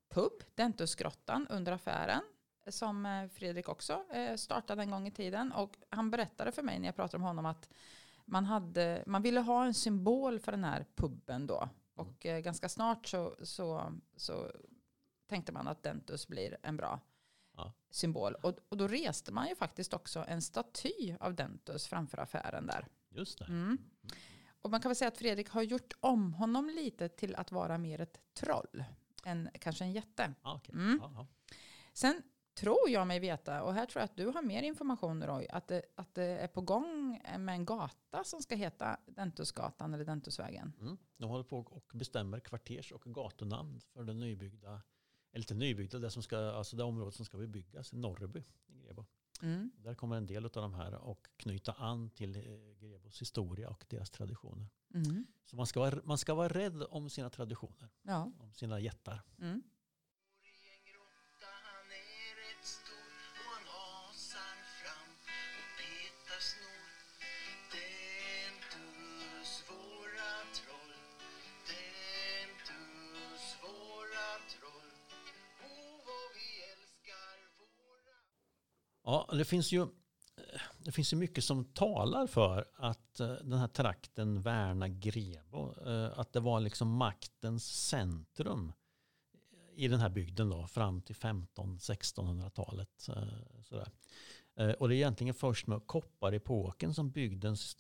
pub, Dentusgrottan under affären, som eh, Fredrik också eh, startade en gång i tiden. Och han berättade för mig när jag pratade om honom att man, hade, man ville ha en symbol för den här puben då. Och eh, ganska snart så, så, så tänkte man att Dentus blir en bra Ja. symbol. Och, och då reste man ju faktiskt också en staty av Dentus framför affären där. Just det. Mm. Och man kan väl säga att Fredrik har gjort om honom lite till att vara mer ett troll än kanske en jätte. Ja, okej. Mm. Sen tror jag mig veta, och här tror jag att du har mer information Roy, att det, att det är på gång med en gata som ska heta Dentusgatan eller Dentusvägen. Mm. De håller på och bestämmer kvarters och gatunamn för det nybyggda, eller inte nybyggda, det, som ska, alltså det område som ska bebyggas i Norrby i Grebo. Mm. Där kommer en del av de här och knyta an till eh, Grebos historia och deras traditioner. Mm. Så man ska, vara, man ska vara rädd om sina traditioner, Ja. om sina jättar. Mm. Det finns ju eh, det finns ju mycket som talar för att eh, den här trakten Värna Grebo, eh, att det var liksom maktens centrum i den här bygden då, fram till 15-1600-talet. och det är egentligen först med kopparepoken som bygdens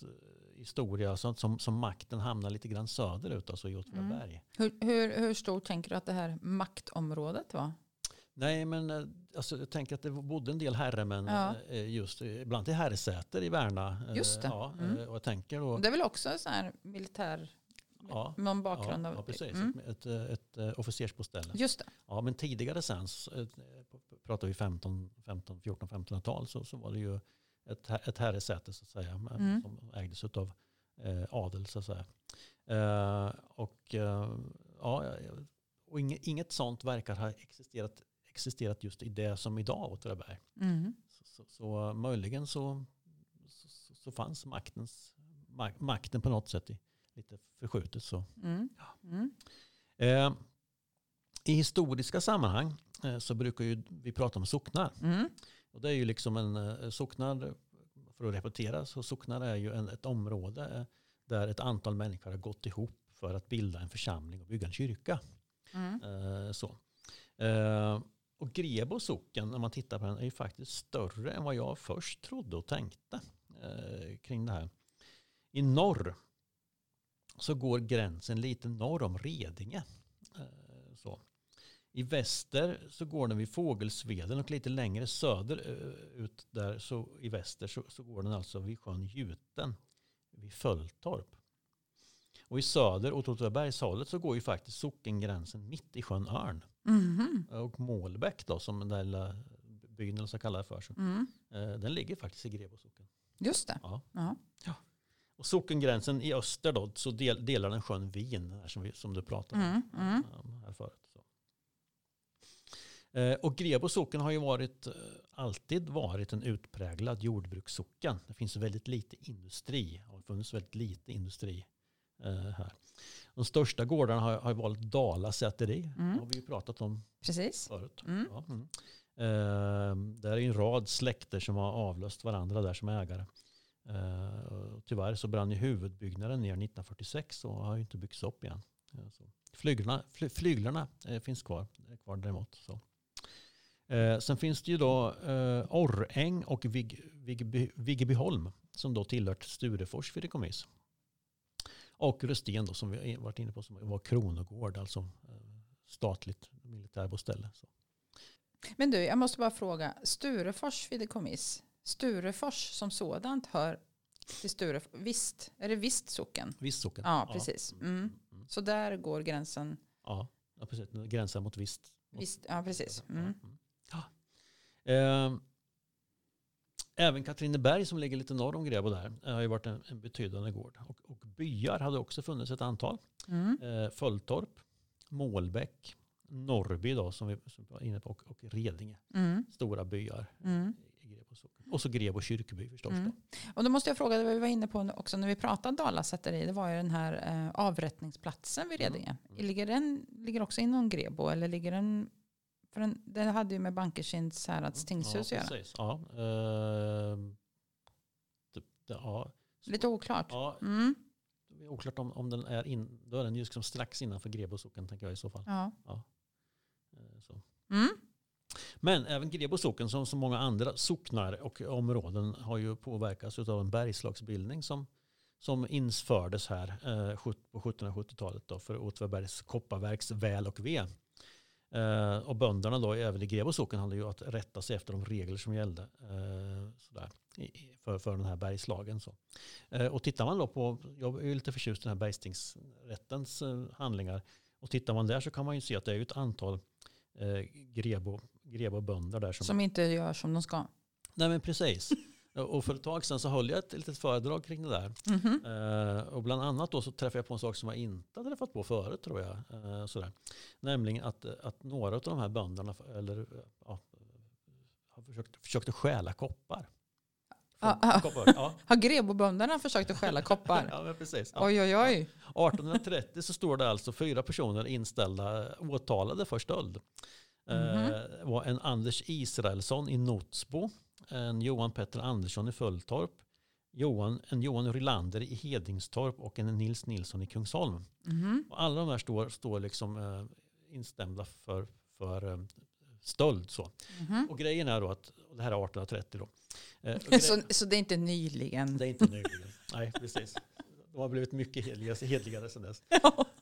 historia alltså som, som, som makten hamnar lite grann söderut, alltså i Åtvidaberg. Mm. Hur, hur, hur stort tänker du att det här maktområdet var? Nej, men eh, alltså, jag tänker att det bodde en del herremän Ja. eh, just eh, bland till Herrsäter i Värna. Just det. Ja, Mm. och jag tänker då... Det är väl också en sån här militär, Ja, någon bakgrund ja, av... precis. Mm. Ett, ett, ett, officersboställe. Just det. Ja, men tidigare sen, pratar vi 15, 15, 14, 1500-tal, så, så var det ju ett, ett herresäte så att säga, Mm. som ägdes av eh, adel så att säga. Eh, och eh, ja, och inget, inget sånt verkar ha existerat, existerat just i det som idag Åtvidaberg. Mm. Så, så, så möjligen så, så, så fanns maktens, mak, makten på något sätt i, lite förskjutet. Så. Mm. Mm. Eh, I historiska sammanhang eh, så brukar ju vi prata om socknar. Mm. Och det är ju liksom en eh, socknad, för att repetera, så socknar är ju en, ett område eh, där ett antal människor har gått ihop för att bilda en församling och bygga en kyrka. Mm. Eh, så. Eh, och Grebo socken, när man tittar på den, är ju faktiskt större än vad jag först trodde och tänkte eh, kring det här. I norr så går gränsen lite norr om Redinge. Eh, så. I väster så går den vid Fågelsveden och lite längre söderut eh, där så i väster så, så går den alltså vid sjön Gjuten vid Fölltorp. Och i söder åt Åtvidabergshållet så går ju faktiskt sockengränsen mitt i sjön Örn. Mhm. Och Målbäck då som den där lilla byn eller så kallar det för. Så, Mm. eh, den ligger faktiskt i Grebo socken. Just det. Ja. Ja. Och sockengränsen i öster då så del, delar den sjön Vin som, vi, som du pratade om. Mm. Mm. Ja, här förut. Så. Eh, Och Grebo socken har ju varit, eh, alltid varit en utpräglad jordbrukssocken. Det finns väldigt lite industri. Det har funnits väldigt lite industri här. De största gårdarna har, har valt Dala säteri. Mm. Det har vi ju pratat om Precis. förut. Mm. Ja, mm. Eh, där är en rad släkter som har avlöst varandra där som ägare. Eh, tyvärr så brann ju huvudbyggnaden ner 1946 och har ju inte byggts upp igen. Eh, så. Flyglarna, fly, flyglarna eh, finns kvar, är kvar däremot. Så. Eh, sen finns det ju då eh, Orräng och Vig, Vigby, Viggebyholm som då tillhört Sturefors fideikommiss. Och Rösten då som vi varit inne på som var kronogård, alltså eh, statligt militärboställe. Så. Men du, jag måste bara fråga. Sturefors fideikommiss. Sturefors som sådant hör till Sturefors. Visst, är det visst socken? Visst socken. Ja, precis. Mm. Mm. Så där går gränsen. Ja, precis. Gränsen mot visst. Visst, ja, precis. Mm. Mm. Ja. Eh, även Katrineberg som ligger lite norr om Grebo där eh, har ju varit en, en betydande gård. Och, och byar hade också funnits ett antal. Mm. Eh, Fölltorp, Målbäck, Norrby då som vi, som vi var inne på och, och Redinge. Mm. Stora byar Mm. i Grebo socken. Och så Grebo kyrkby förstås. Mm. Då. Och då måste jag fråga, det vi var inne på också när vi pratade Dala säteri, det var ju den här eh, avrättningsplatsen vid Redinge. Mm. Ligger den ligger också inom Grebo eller ligger den, för den, den hade ju med Bankerkinds härads tingshus ja, att göra. precis. Ja, eh, det, ja, Lite oklart. ja, Mm. det är oklart om, om den är in, då är den ju liksom strax innanför Grebo socken tänker jag i så fall. Ja. Eh, Så. Mm. Men även Grebo socken som så många andra socknar och områden har ju påverkats av en bergslagsbildning som, som infördes här eh, på 1770-talet då för Åtvidabergs kopparverks väl och ve. Eh, och bönderna då även i Grebo socken hade ju att rätta sig efter de regler som gällde eh, sådär, i, för, för den här bergslagen. Så. Eh, och tittar man då på, jag är lite förtjust i den här bergstingsrättens eh, handlingar. Och tittar man där så kan man ju se att det är ett antal eh, grebo, grebo-bönder där. Som, Som inte gör som de ska. Nej men precis. Och för ett tag sedan så höll jag ett litet föredrag kring det där. Mhm. Eh, och bland annat då så träffade jag på en sak som jag inte hade träffat på förut tror jag. Eh, sådär. Nämligen att, att några av de här bönderna eller, eh, ja, har försökt, försökt att stjäla koppar. Ah, ah. koppar. Ja. Har Grebobönderna försökt att stjäla koppar? ja, men precis. Ja. Oj, oj, oj. 1830 så står det alltså fyra personer inställda, åtalade för stöld. Mhm. Eh, var en Anders Israelsson i Notsbo, en Johan Petter Andersson i Fulltorp, Johan, en Johan Rylander i Hedingstorp och en Nils Nilsson i Kungsholm. Mhm. Och alla de här står, står liksom eh, instämda för, för eh, stöld. Så. Mhm. Och grejen är då att, det här är 1830 då. Eh, gre- Så, så det är inte nyligen? det är inte nyligen. Nej, precis. De har blivit mycket hedligare, hedligare sedan dess.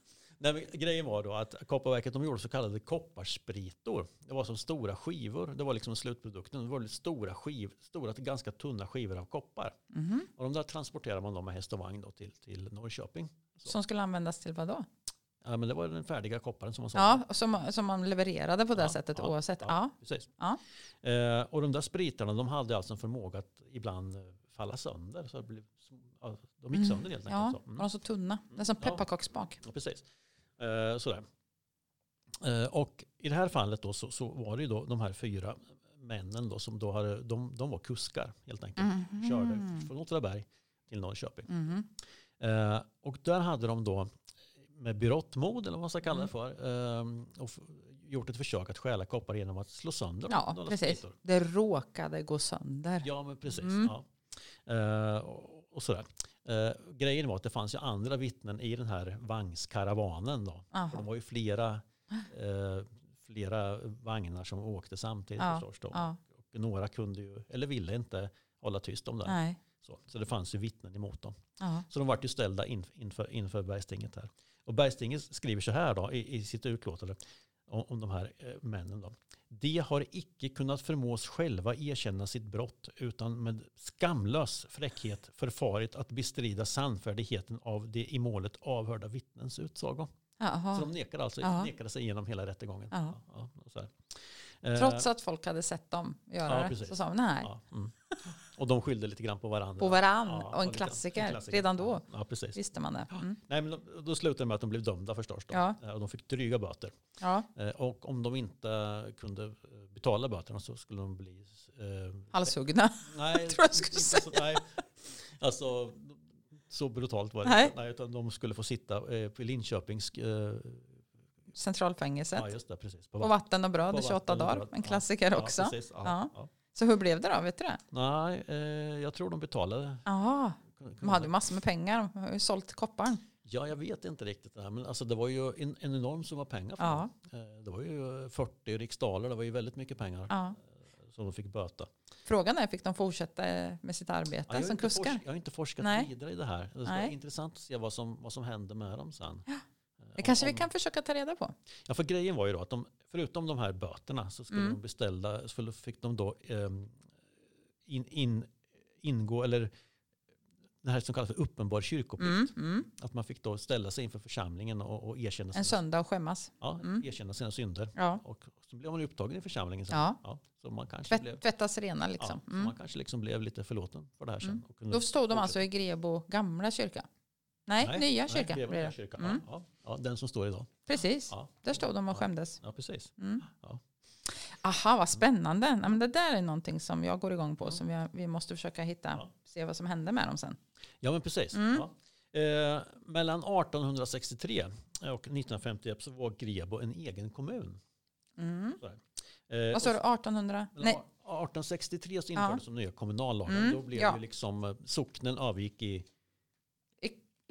Nej, grejen var då att Kopparverket de gjorde så kallade kopparspritor. Det var som stora skivor. Det var liksom slutprodukten. Det var stora, skiv, stora ganska tunna skivor av koppar. Mhm. Och de där transporterar man då med häst och vagn då till, till Norrköping. Som skulle användas till vad då? Ja, men det var den färdiga kopparen som man sa. Ja, och som, som man levererade på det Ja, sättet ja, oavsett. ja. Ja. Precis. Ja. Eh, och de där spritarna de hade alltså en förmåga att ibland eh, falla sönder. Så det blev, ja, de gick Mm. sönder helt Ja, enkelt. Så. var Mm. de så tunna? Det är som Ja. pepparkaksbak. Ja, precis. Eh, sådär. Eh, och i det här fallet då så, så var det ju då de här fyra männen då som då hade, de, de var kuskar helt enkelt. Mhm. Körde från Åtvidaberg till Norrköping. Mhm. Eh, och där hade de då med berått-mod eller vad man ska kalla det för eh, och gjort ett försök att stjäla koppar genom att slå sönder Ja, några precis. spritor. Det råkade gå sönder. Ja, men precis. Mm. Ja. Eh, och, och sådär. Eh, grejen var att det fanns ju andra vittnen i den här vagnskaravanen. Då. Aha. För De var ju flera, eh, flera vagnar som åkte samtidigt Ja, förstås. Då. Och några kunde ju, eller ville inte hålla tyst om det. nej. Så, så det fanns ju vittnen emot dem. Ja. Så de vart ju ställda in, inför, inför Bergstinget här. Och Bergstinget skriver så här då i, i sitt utlåtande om, om de här eh, männen. Då. De har icke kunnat förmås själva erkänna sitt brott utan med skamlös fräckhet förfarit att bestrida sannfärdigheten av det i målet avhörda vittnens utsago. Så de nekade, alltså, nekade sig igenom hela rättegången. Ja. Ja, Trots att folk hade sett dem göra Ja, det så sa de nej. ja, mm. Och de skyllde lite grann på varandra. På varann. Ja, och en lite- klassiker. Redan då Ja, precis. visste man det. Mm. Nej, men då, då slutade det med att de blev dömda förstås. Då. Ja. Eh, Och de fick dryga böter. Ja, Eh, Och om de inte kunde eh, betala böterna så skulle de bli... Eh, halshuggna. nej, tror jag skulle inte så, nej, alltså, så brutalt var det Nej. Nej, utan de skulle få sitta eh, på Linköpings... Eh, Centralfängelset. ja, just det, precis. På vatten och bröd på i 28 vatten och dagar. En klassiker också. precis. Ja, Ja. ja. Så hur blev det då? Vet du det? Nej, eh, jag tror de betalade. Ja, de hade ju massor med pengar. De har ju sålt kopparn. Ja, jag vet inte riktigt det här. Men alltså, det var ju en, en enorm summa pengar för Ja. dem. Eh, Det var ju 40 riksdaler. Det var ju väldigt mycket pengar Ja. eh, som de fick böta. Frågan är, fick de fortsätta med sitt arbete Ja, som kuskar? forsk- jag har inte forskat Nej. vidare i det här. Det vara intressant att se vad som, vad som hände med dem sen. Eh, Det kanske om- vi kan försöka ta reda på. Ja, för grejen var ju då att de, förutom de här böterna så skulle Mm. de beställda, skulle, fick de då ehm, in, in, ingå, eller det här som kallas för uppenbar kyrkoplikt. Mm, mm. Att man fick då ställa sig inför församlingen och, och erkänna, En sina, söndag och skämmas. ja, Mm. erkänna sina synder. Ja. Och så blev man upptagen i församlingen sen. Ja. så man kanske, blev, Tvätt, tvättas rena ja, liksom. så Mm. man kanske liksom blev lite förlåten för det här sen. Mm. Då stod de fortsätta. alltså i Grebo gamla kyrka. Nej, nya kyrka. Nej, det. nya kyrka. Mm. Ja, ja, den som står idag. Precis, Ja, där stod de och Ja. skämdes. ja precis. Mm. Ja. Aha, vad spännande. Nej, men det där är någonting som jag går igång på Ja. som vi, vi måste försöka hitta. Ja. Se vad som hände med dem sen. Ja, men precis. Mm. Ja. Eh, mellan 1863 och 1951 så var Grebo en egen kommun. Mm. Eh, Vad sa du, 1800? mellan Nej, 1863 så infördes de nya kommunallagen. Mm, Då blev ja. ju liksom eh, socknen avgick i...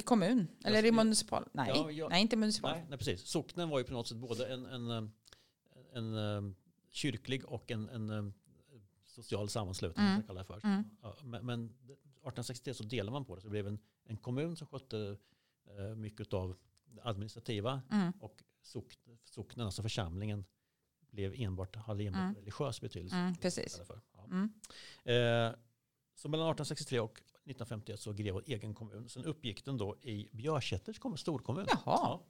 i kommun? Eller i municipal? Nej, Ja, ja. nej inte municipal. Nej, nej, precis. Socknen var ju på något sätt både en, en, eh, en, eh, kyrklig och en, en eh, social sammanslutning. Mm. kallar för. Mm. Ja, men, men 1863 så delade man på det. Så det blev en, en kommun som skötte eh, mycket av det administrativa Mm. och sock, socknen, alltså församlingen, blev enbart, hade enbart Mm. religiös betydelse. Mm, precis. för. Ja. Mm. Eh, så mellan 1863 och 1951 så Grevå egen kommun. Sen uppgick den då i Björsätters kommun, storkommun. Jaha. Ja.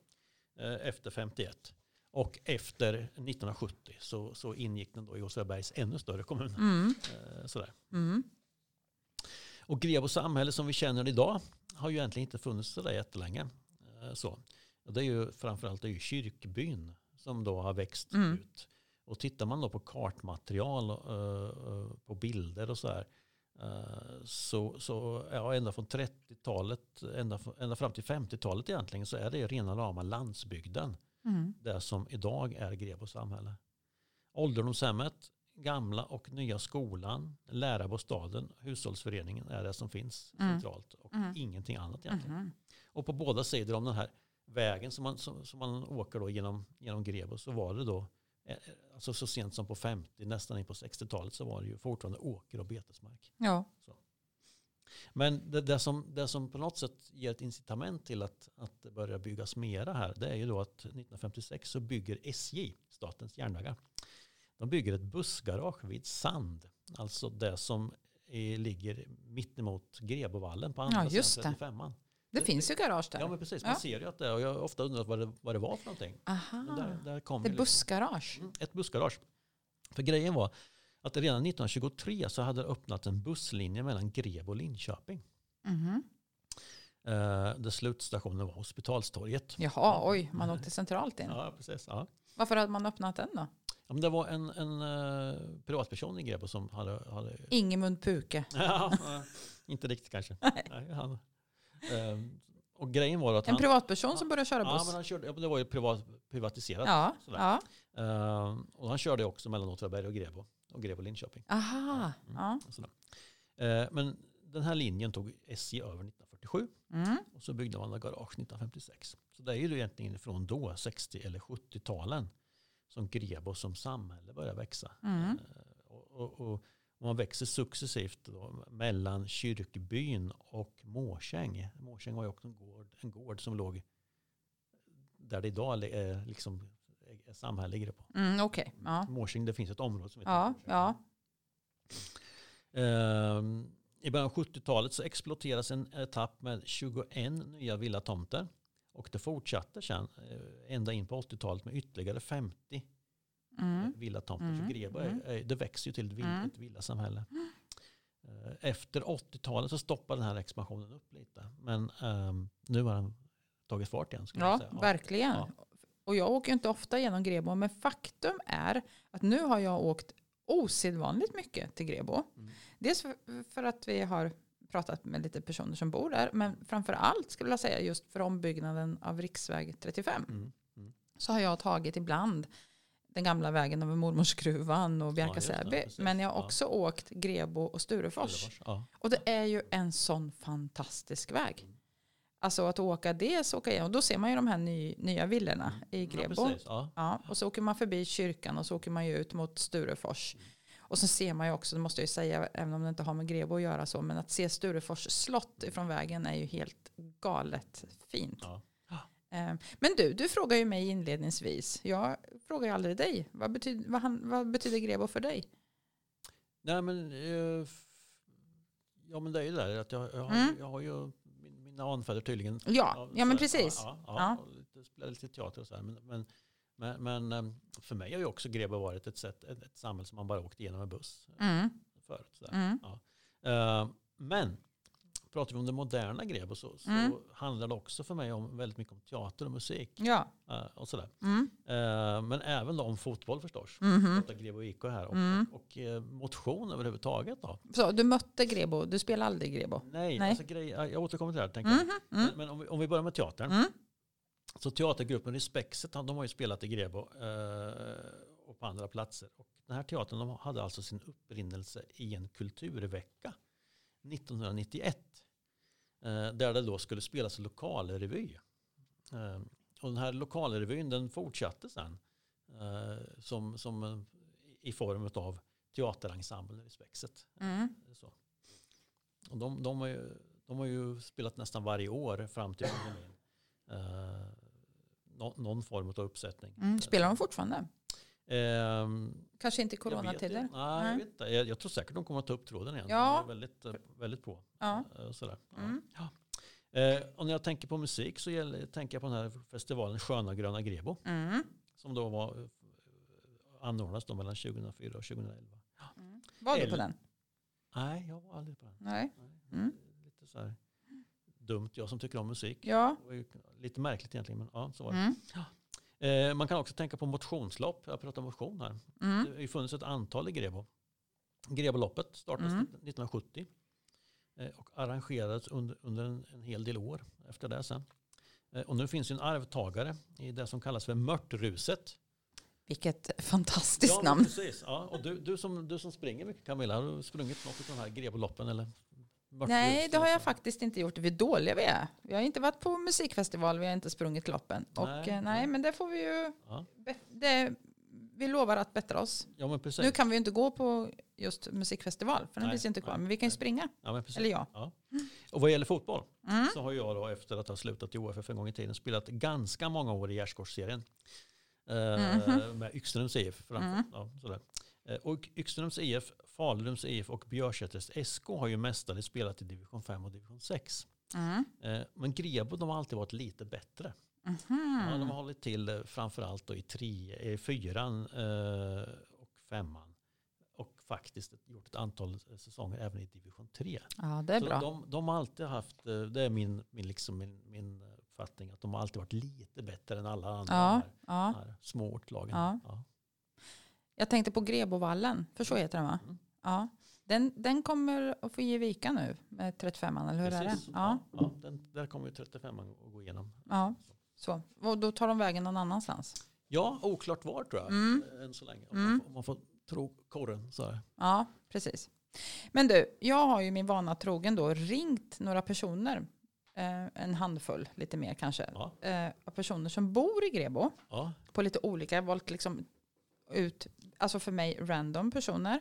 Eh, efter 51. Och efter 1970 så, så ingick den då i Åtvidabergs ännu större kommun. Mm. Eh, sådär. Mm. Och Grebo samhälle som vi känner idag har ju egentligen inte funnits sådär jättelänge. Eh, Så. Och det är ju framförallt det är ju kyrkbyn som då har växt Mm. ut. Och tittar man då på kartmaterial och på bilder och så här så, så ja, ända från 30-talet ända, ända fram till 50-talet egentligen så är det rena rama landsbygden. Mm. Det som idag är Grebo samhälle. Ålderdomshemmet, gamla och nya skolan, lärarbostaden, hushållsföreningen är det som finns Mm. centralt och Mm. ingenting annat egentligen. Mhm. Och på båda sidor om den här vägen som man, som, som man åker då genom, genom Grebo så var det då eh, Eh, eh, alltså så sent som på 50, nästan in på 60-talet så var det ju fortfarande åker och betesmark. Ja. Så. Men det, det, som, det som på något sätt ger ett incitament till att, att det börjar byggas mera här, det är ju då att 1956 så bygger SJ, Statens järnvägar, de bygger ett bussgarage vid Sand, alltså det som är, ligger mittemot Grebovallen på andra ja, sidan 35an. Det Det- finns ju garage där. Ja men precis, man Ja. ser ju att det är och jag har ofta undrat vad det, vad det var för någonting. Aha. Men där, där kom det är liksom- bussgarage. Mm, ett bussgarage. För grejen var att redan 1923 så hade det öppnat en busslinje mellan Grebo och Linköping. Mhm. Eh, där slutstationen var Hospitalstorget. Jaha, oj, man åkte centralt in. Ja, precis. Ja. Varför hade man öppnat den då? Ja, men det var en, en eh, privatperson i Grebo som hade... hade Ingemund Puke. ja, inte riktigt kanske. Nej, han, eh, och grejen var att En han... privatperson som började köra Ja, buss. men han körde, ja, det var ju privat, privatiserat. Ja, ja. Eh, och han körde också mellan Åtvidaberg och Grebo. Och Grebo Linköping. Aha. Mm. Ja. Sådär. Eh, men den här linjen tog SJ över 1947. Mm. Och så byggde man ett garage 1956. Så det är ju egentligen från då, 60 eller 70-talen, som Grebo som samhälle börjar växa. Mm. Och, och, och man växer successivt då, mellan kyrkbyn och Mårsäng. Mårsäng var ju också en gård, en gård som låg där det idag är liksom är samhälle i Grebo. Mm, Okej, ja. Mårsäng, det finns ett område som heter Ja, ja. Ehm, I början av 70-talet så exploateras en etapp med 21 nya villatomter. Och det fortsatte sen eh, ända in på 80-talet med ytterligare 50 Mm. villatomter. Mm, Så Grebo mm. är, är, det växer ju till ett, vill, Mm. ett villasamhälle. Eh, Efter 80-talet så stoppar den här expansionen upp lite. Men ehm, nu har den tagit fart igen. Ja, verkligen. Ja. Och jag åker ju inte ofta genom Grebo, men faktum är att nu har jag åkt osedvanligt mycket till Grebo. Mm. Dels för, att vi har pratat med lite personer som bor där, men framför allt skulle jag säga just för ombyggnaden av riksväg 35. Mm. Så har jag tagit ibland den gamla vägen över Mormorsskruvan och Ja, Bjärka just det, Säby. precis. Men jag har Ja. också åkt Grebo och Sturefors. Ja. Och det är ju en sån fantastisk väg. Alltså att åka det, så åka igenom. Då ser man ju de här ny, nya villorna i Ja, Grebo. Ja. Ja, och så åker man förbi kyrkan och så åker man ju ut mot Sturefors. Och så ser man ju också, det måste jag ju säga, även om det inte har med Grebo att göra så, men att se Sturefors slott ifrån vägen är ju helt galet fint. Ja. Eh, Men du, du frågar ju mig inledningsvis. Jag frågar ju aldrig dig. Vad betyder, vad, han, vad betyder Grebo för dig? Nej men, eh, ja men det är ju det där att jag, jag, har, Mm. jag har ju min, mina anfäder tydligen. Ja, ja men precis. Ja, ja, Ja. lite, spelar lite teater och så här. Men, men, men, men eh, för mig har ju också Grebo varit ett, sätt, ett, ett samhälle som man bara åkt igenom med buss Mm, förut. Så mm, Eh, men pratar vi om det moderna Grebo så, så Mm. handlar det också för mig om väldigt mycket om teater och musik. ja. eh, och sådär. Mm, Eh, men även då om fotboll förstås. mhm. Pratar Grebo IK här. Och, Mm. och eh, motion överhuvudtaget då. Så du mötte Grebo, du spelar aldrig Grebo? Nej, Nej. Alltså grej, jag återkommer till det här. Tänker jag. Mhm, mm, Men, men om, vi, om vi börjar med teatern. mm, Så teatergruppen Respexet, de har ju spelat i Grebo eh, och på andra platser. Och den här teatern de hade alltså sin upprinnelse i en kulturvecka 1991. Eh, där det då skulle spelas lokalrevy. Eh, och den här lokalrevyn den fortsatte sen. Eh, som, som i form av teaterensemblen Respexet. mm. Så. Och de, de, har ju, de har ju spelat nästan varje år fram till pandemin. Eh, nå, någon form av uppsättning. Mm. Spelar de fortfarande? Ehm, Kanske inte i coronatider? inte. Nej, jag, vet inte. Jag, jag tror säkert de kommer att ta upp tråden igen. Ja. Väldigt, eh, väldigt på. Ja. Eh, Sådär. Mm. Ja. Eh, och när jag tänker på musik så gäller, tänker jag på den här festivalen Sköna Gröna Grebo. Mm. Som då var, eh, anordnades då mellan 2004 och 2011. Mm. Var du på den? Nej, jag var aldrig på den. Nej. Nej, Mm. Lite så här dumt, jag som tycker om musik. Ja. Lite märkligt egentligen, men ja, så var det. Eh, man kan också tänka på motionslopp. Jag pratar motion här. Mm. Det har ju funnits ett antal i Grebo. Greboloppet startades Mm. 1970 eh, och arrangerades under, under en, en hel del år efter det sen. Eh, och nu finns ju en arvtagare i det som kallas för Mörtruset. Vilket fantastiskt ja, namn. Precis. Ja, och du, du, som, du som springer mycket Camilla, har du sprungit något av de här Greboloppen? Eller Nej, det har jag faktiskt inte gjort. Vi är dåliga vi är. Vi har inte varit på musikfestival, vi har inte sprungit loppen. Och Nej, eh, nej, nej. men det får vi ju... Ja. Det, vi lovar att bättra oss. Ja, men precis. Nu kan vi ju inte gå på just musikfestival, för den Nej, finns ju inte kvar. nej, Men vi kan ju springa, ja, men precis. eller jag. Ja. Och vad gäller fotboll Mm. så har jag då efter att ha slutat i OFF en gång i tiden spelat ganska många år i Gärdsgårdsserien. Eh, Mhm. Med Yxströms IF framför. Mm. Ja, sådär. Eh, och Yxströms IF, Falunds IF och Björsäters SK har ju mestadels spelat i division 5 och division 6. Mm. Eh, men Grebo de har alltid varit lite bättre. Ja, Mhm. de har hållit till eh, framförallt då i, tre, i fyran eh, och femman. Och faktiskt gjort ett antal säsonger även i division 3. Ja, det är Så bra. De, de har alltid haft, det är min, min, liksom min, min uppfattning, att de har alltid varit lite bättre än alla andra Ja, här, ja. här små ortlagen. Ja. Ja. Jag tänkte på Grebovallen, för så heter den va? Mm. Ja. Den, den kommer att få ge vika nu med 35an, eller hur är det? Precis. Ja. Ja, den, där kommer ju 35 att gå igenom. ja. Så. Och då tar de vägen någon annanstans? Ja, oklart var tror jag, Mm. än så länge. Om, Mm. man, får, om man får tro korren. Så här. Ja, precis. Men du, jag har ju min vana trogen då ringt några personer, eh, en handfull, lite mer kanske, Ja, eh, personer som bor i Grebo ja, på lite olika, jag valt liksom ut, alltså för mig random personer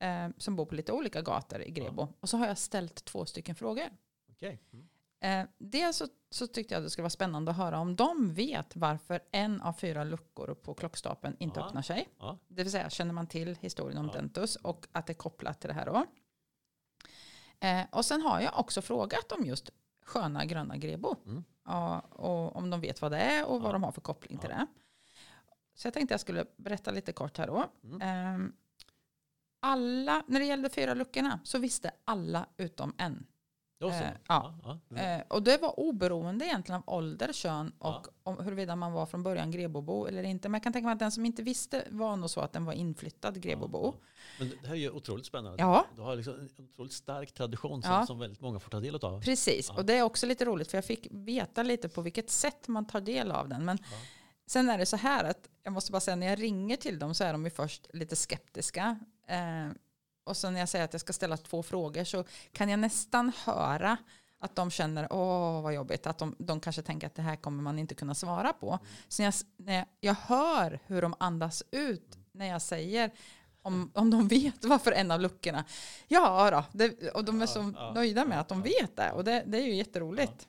eh, som bor på lite olika gator i Grebo. Och så har jag ställt två stycken frågor. okej. Mm. Eh, dels så, så tyckte jag det skulle vara spännande att höra om de vet varför en av fyra luckor på klockstapeln inte Ja. öppnar sig. Ja. Det vill säga, känner man till historien om Ja. Dentus och att det är kopplat till det här då. Eh, och sen har jag också frågat om just sköna gröna grebo. Mm. Ja, och om de vet vad det är och vad Ja. de har för koppling till Ja. det. Så jag tänkte jag skulle berätta lite kort här då. Mm. Ehm, alla, när det gällde fyra luckorna så visste alla utom en. Eh, ja. ja. Eh, och det var oberoende egentligen av ålder, kön och Ja. om, huruvida man var från början Grebobo eller inte. Men jag kan tänka mig att den som inte visste var nog så att den var inflyttad Grebobo. Ja, Men det här är ju otroligt spännande. Ja. Du har liksom en otroligt stark tradition som, som väldigt många får ta del av. Precis, och det är också lite roligt för jag fick veta lite på vilket sätt man tar del av den. Men sen är det så här att jag måste bara säga när jag ringer till dem så är de ju först lite skeptiska. Eh, och sen när jag säger att jag ska ställa två frågor så kan jag nästan höra att de känner åh vad jobbigt, att de, de kanske tänker att det här kommer man inte kunna svara på. Så jag, när jag, jag hör hur de andas ut när jag säger om, om de vet varför en av luckorna. Ja då, det, och de är så Ja, ja, nöjda med ja, att de ja, vet det. Och det, det är ju jätteroligt.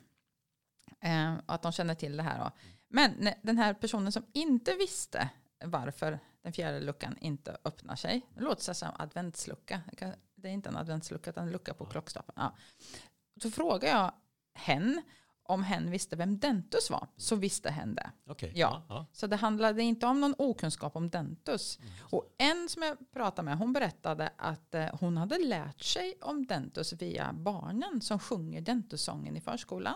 Eh, att de känner till det här. Då. Men den här personen som inte visste varför den fjärde luckan inte öppnar sig. Det låter som adventslucka. Det är inte en adventslucka utan en lucka på klockstapeln. Ja. Så frågar jag hen om hen visste vem Dentus var. Så visste hen det. Okej. Ja. Ja. Så det handlade inte om någon okunskap om Dentus. Och en som jag pratade med, hon berättade att eh, hon hade lärt sig om Dentus via barnen som sjunger Dentussången i förskolan.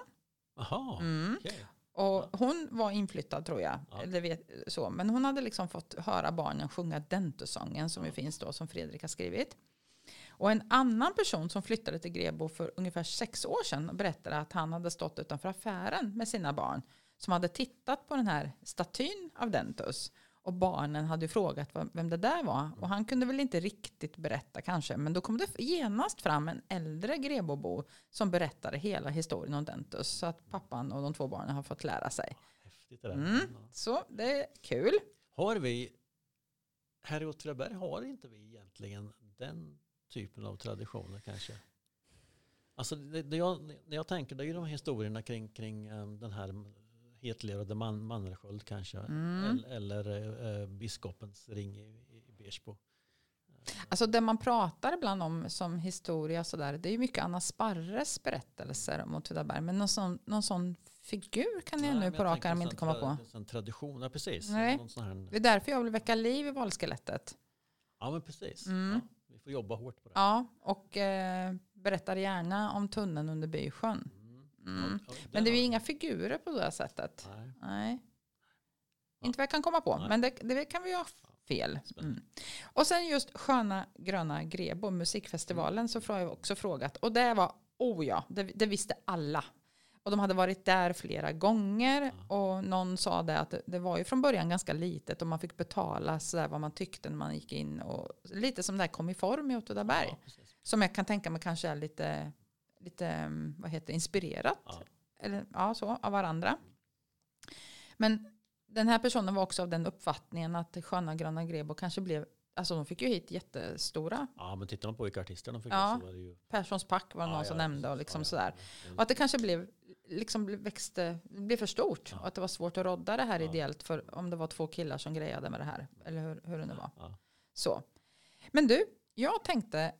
Jaha, Mm. okej. Och hon var inflyttad tror jag. Ja. Eller vet, så. Men hon hade liksom fått höra barnen sjunga Dentussången som ju finns då som Fredrik har skrivit. Och en annan person som flyttade till Grebo för ungefär sex år sedan berättade att han hade stått utanför affären med sina barn som hade tittat på den här statyn av Dentus. Och barnen hade ju frågat vem det där var. Och han kunde väl inte riktigt berätta kanske. Men då kom det genast fram en äldre Grebobo som berättade hela historien om Dentus. Så att pappan och de två barnen har fått lära sig. Häftigt det där. Mm. Så det är kul. Har vi, här i Åtvidaberg har inte vi egentligen den typen av traditioner kanske? Alltså det, det jag, när jag tänker det är ju de historierna kring, kring um, den här hetlevrade man, Mannersköld kanske. Mm. Eller, eller eh, biskopens ring i, i Bersbo. Alltså det man pratar ibland om som historia så där, det är ju mycket Anna Sparres berättelser om Åtvidaberg. Men någon sån, någon sån figur kan jag Nej, nu på rak arm inte komma på. En sån tradition, ja precis. Nej. Här, Det är därför jag vill väcka liv i valskelettet. ja men precis. Mm. Ja, vi får jobba hårt på det. Ja, och eh, berättar gärna om tunneln under Bysjön. Mm. Ja, ja, Men det är ju inga figurer på det här sättet. Nej. Nej. Ja. Inte vad jag kan komma på, Nej. men det, det kan vi ju ha fel. Mm. Och sen just Sköna Gröna Grebo, musikfestivalen, så har jag också frågat. Och det var, oh ja, det, det visste alla. Och de hade varit där flera gånger och någon sa det att det, var ju från början ganska litet och man fick betala så där vad man tyckte när man gick in. Och, lite som det här kom i form i Åtvidaberg. Ja. Som jag kan tänka mig kanske är lite, lite mm, vad heter inspirerat Ja. eller, ja, så, av varandra. Men den här personen var också av den uppfattningen att Sköna Gröna Grebo kanske blev, alltså de fick ju hit jättestora. Ja, men tittar man på vilka artister de fick Ja. så var det ju... Perssons pack var det Ja, någon som ja, nämnde och liksom sådär. Och att det kanske blev, liksom växte, blev för stort. Och att det var svårt att rodda det här Ja. ideellt för om det var två killar som grejade med det här. Eller hur, hur det nu var. Så. Men du, jag tänkte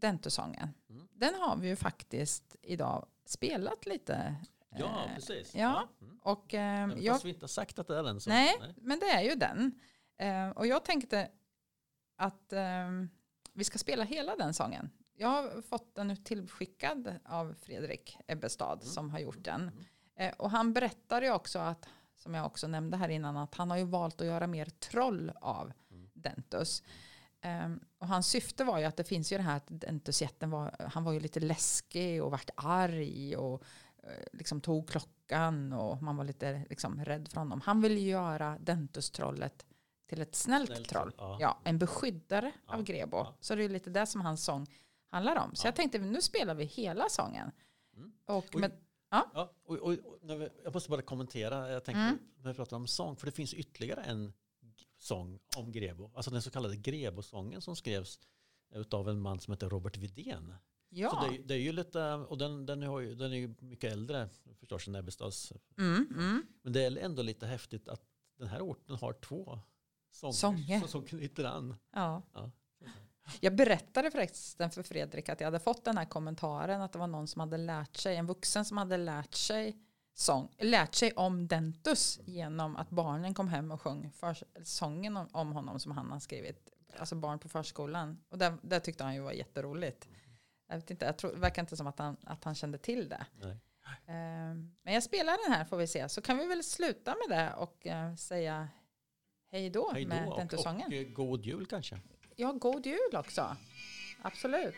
Dentusången. Mm. Den har vi ju faktiskt idag spelat lite. Ja, Eh, precis. ja. Mm. Och eh, jag Fast vi inte har sagt att det är den. Så, Nej, men det är ju den. Eh, och jag tänkte att eh, vi ska spela hela den sången. Jag har fått den tillskickad av Fredrik Ebbestad Mm. som har gjort den. Eh, och han berättar ju också att, som jag också nämnde här innan, att han har ju valt att göra mer troll av Mm. Dentus. Eh, och hans syfte var ju att det finns ju det här att Dentusjätten var, han var ju lite läskig och vart arg och eh, liksom tog klockan och man var lite liksom rädd för honom. Han ville göra Dentus-trollet till ett snällt, Snällt troll. ja. Ja, en beskyddare Ja, av Grebo. ja. Så det är lite det som hans sång handlar om. Så Ja. jag tänkte nu spelar vi hela sången. Mm. Och med, Ja, och, och, och, vi- jag måste bara kommentera, jag tänkte Mm. när vi pratar om sång, för det finns ytterligare en sång om Grebo, alltså den så kallade Grebo-sången som skrevs av en man som heter Robert Widén. ja. Så det, det är ju lite, och den, den, har ju, den är ju mycket äldre förstås än Ebbestads, mm, mm. men det är ändå lite häftigt att den här orten har två sånger, Sånger. som knyter an. Ja. Ja. Jag berättade förresten för Fredrik att jag hade fått den här kommentaren att det var någon som hade lärt sig, en vuxen som hade lärt sig, sång, lärt sig om Dentus genom att barnen kom hem och sjöng för, sången om, om honom som han har skrivit, alltså barn på förskolan. Och det, det tyckte han ju var jätteroligt. Jag vet inte, jag tror, det verkar inte som att han, att han kände till det. Nej. Eh, Men jag spelar den här får vi se. Så kan vi väl sluta med det och eh, säga hej då med och, Dentus-sången. och eh, god jul kanske. Ja, god jul också. Absolut.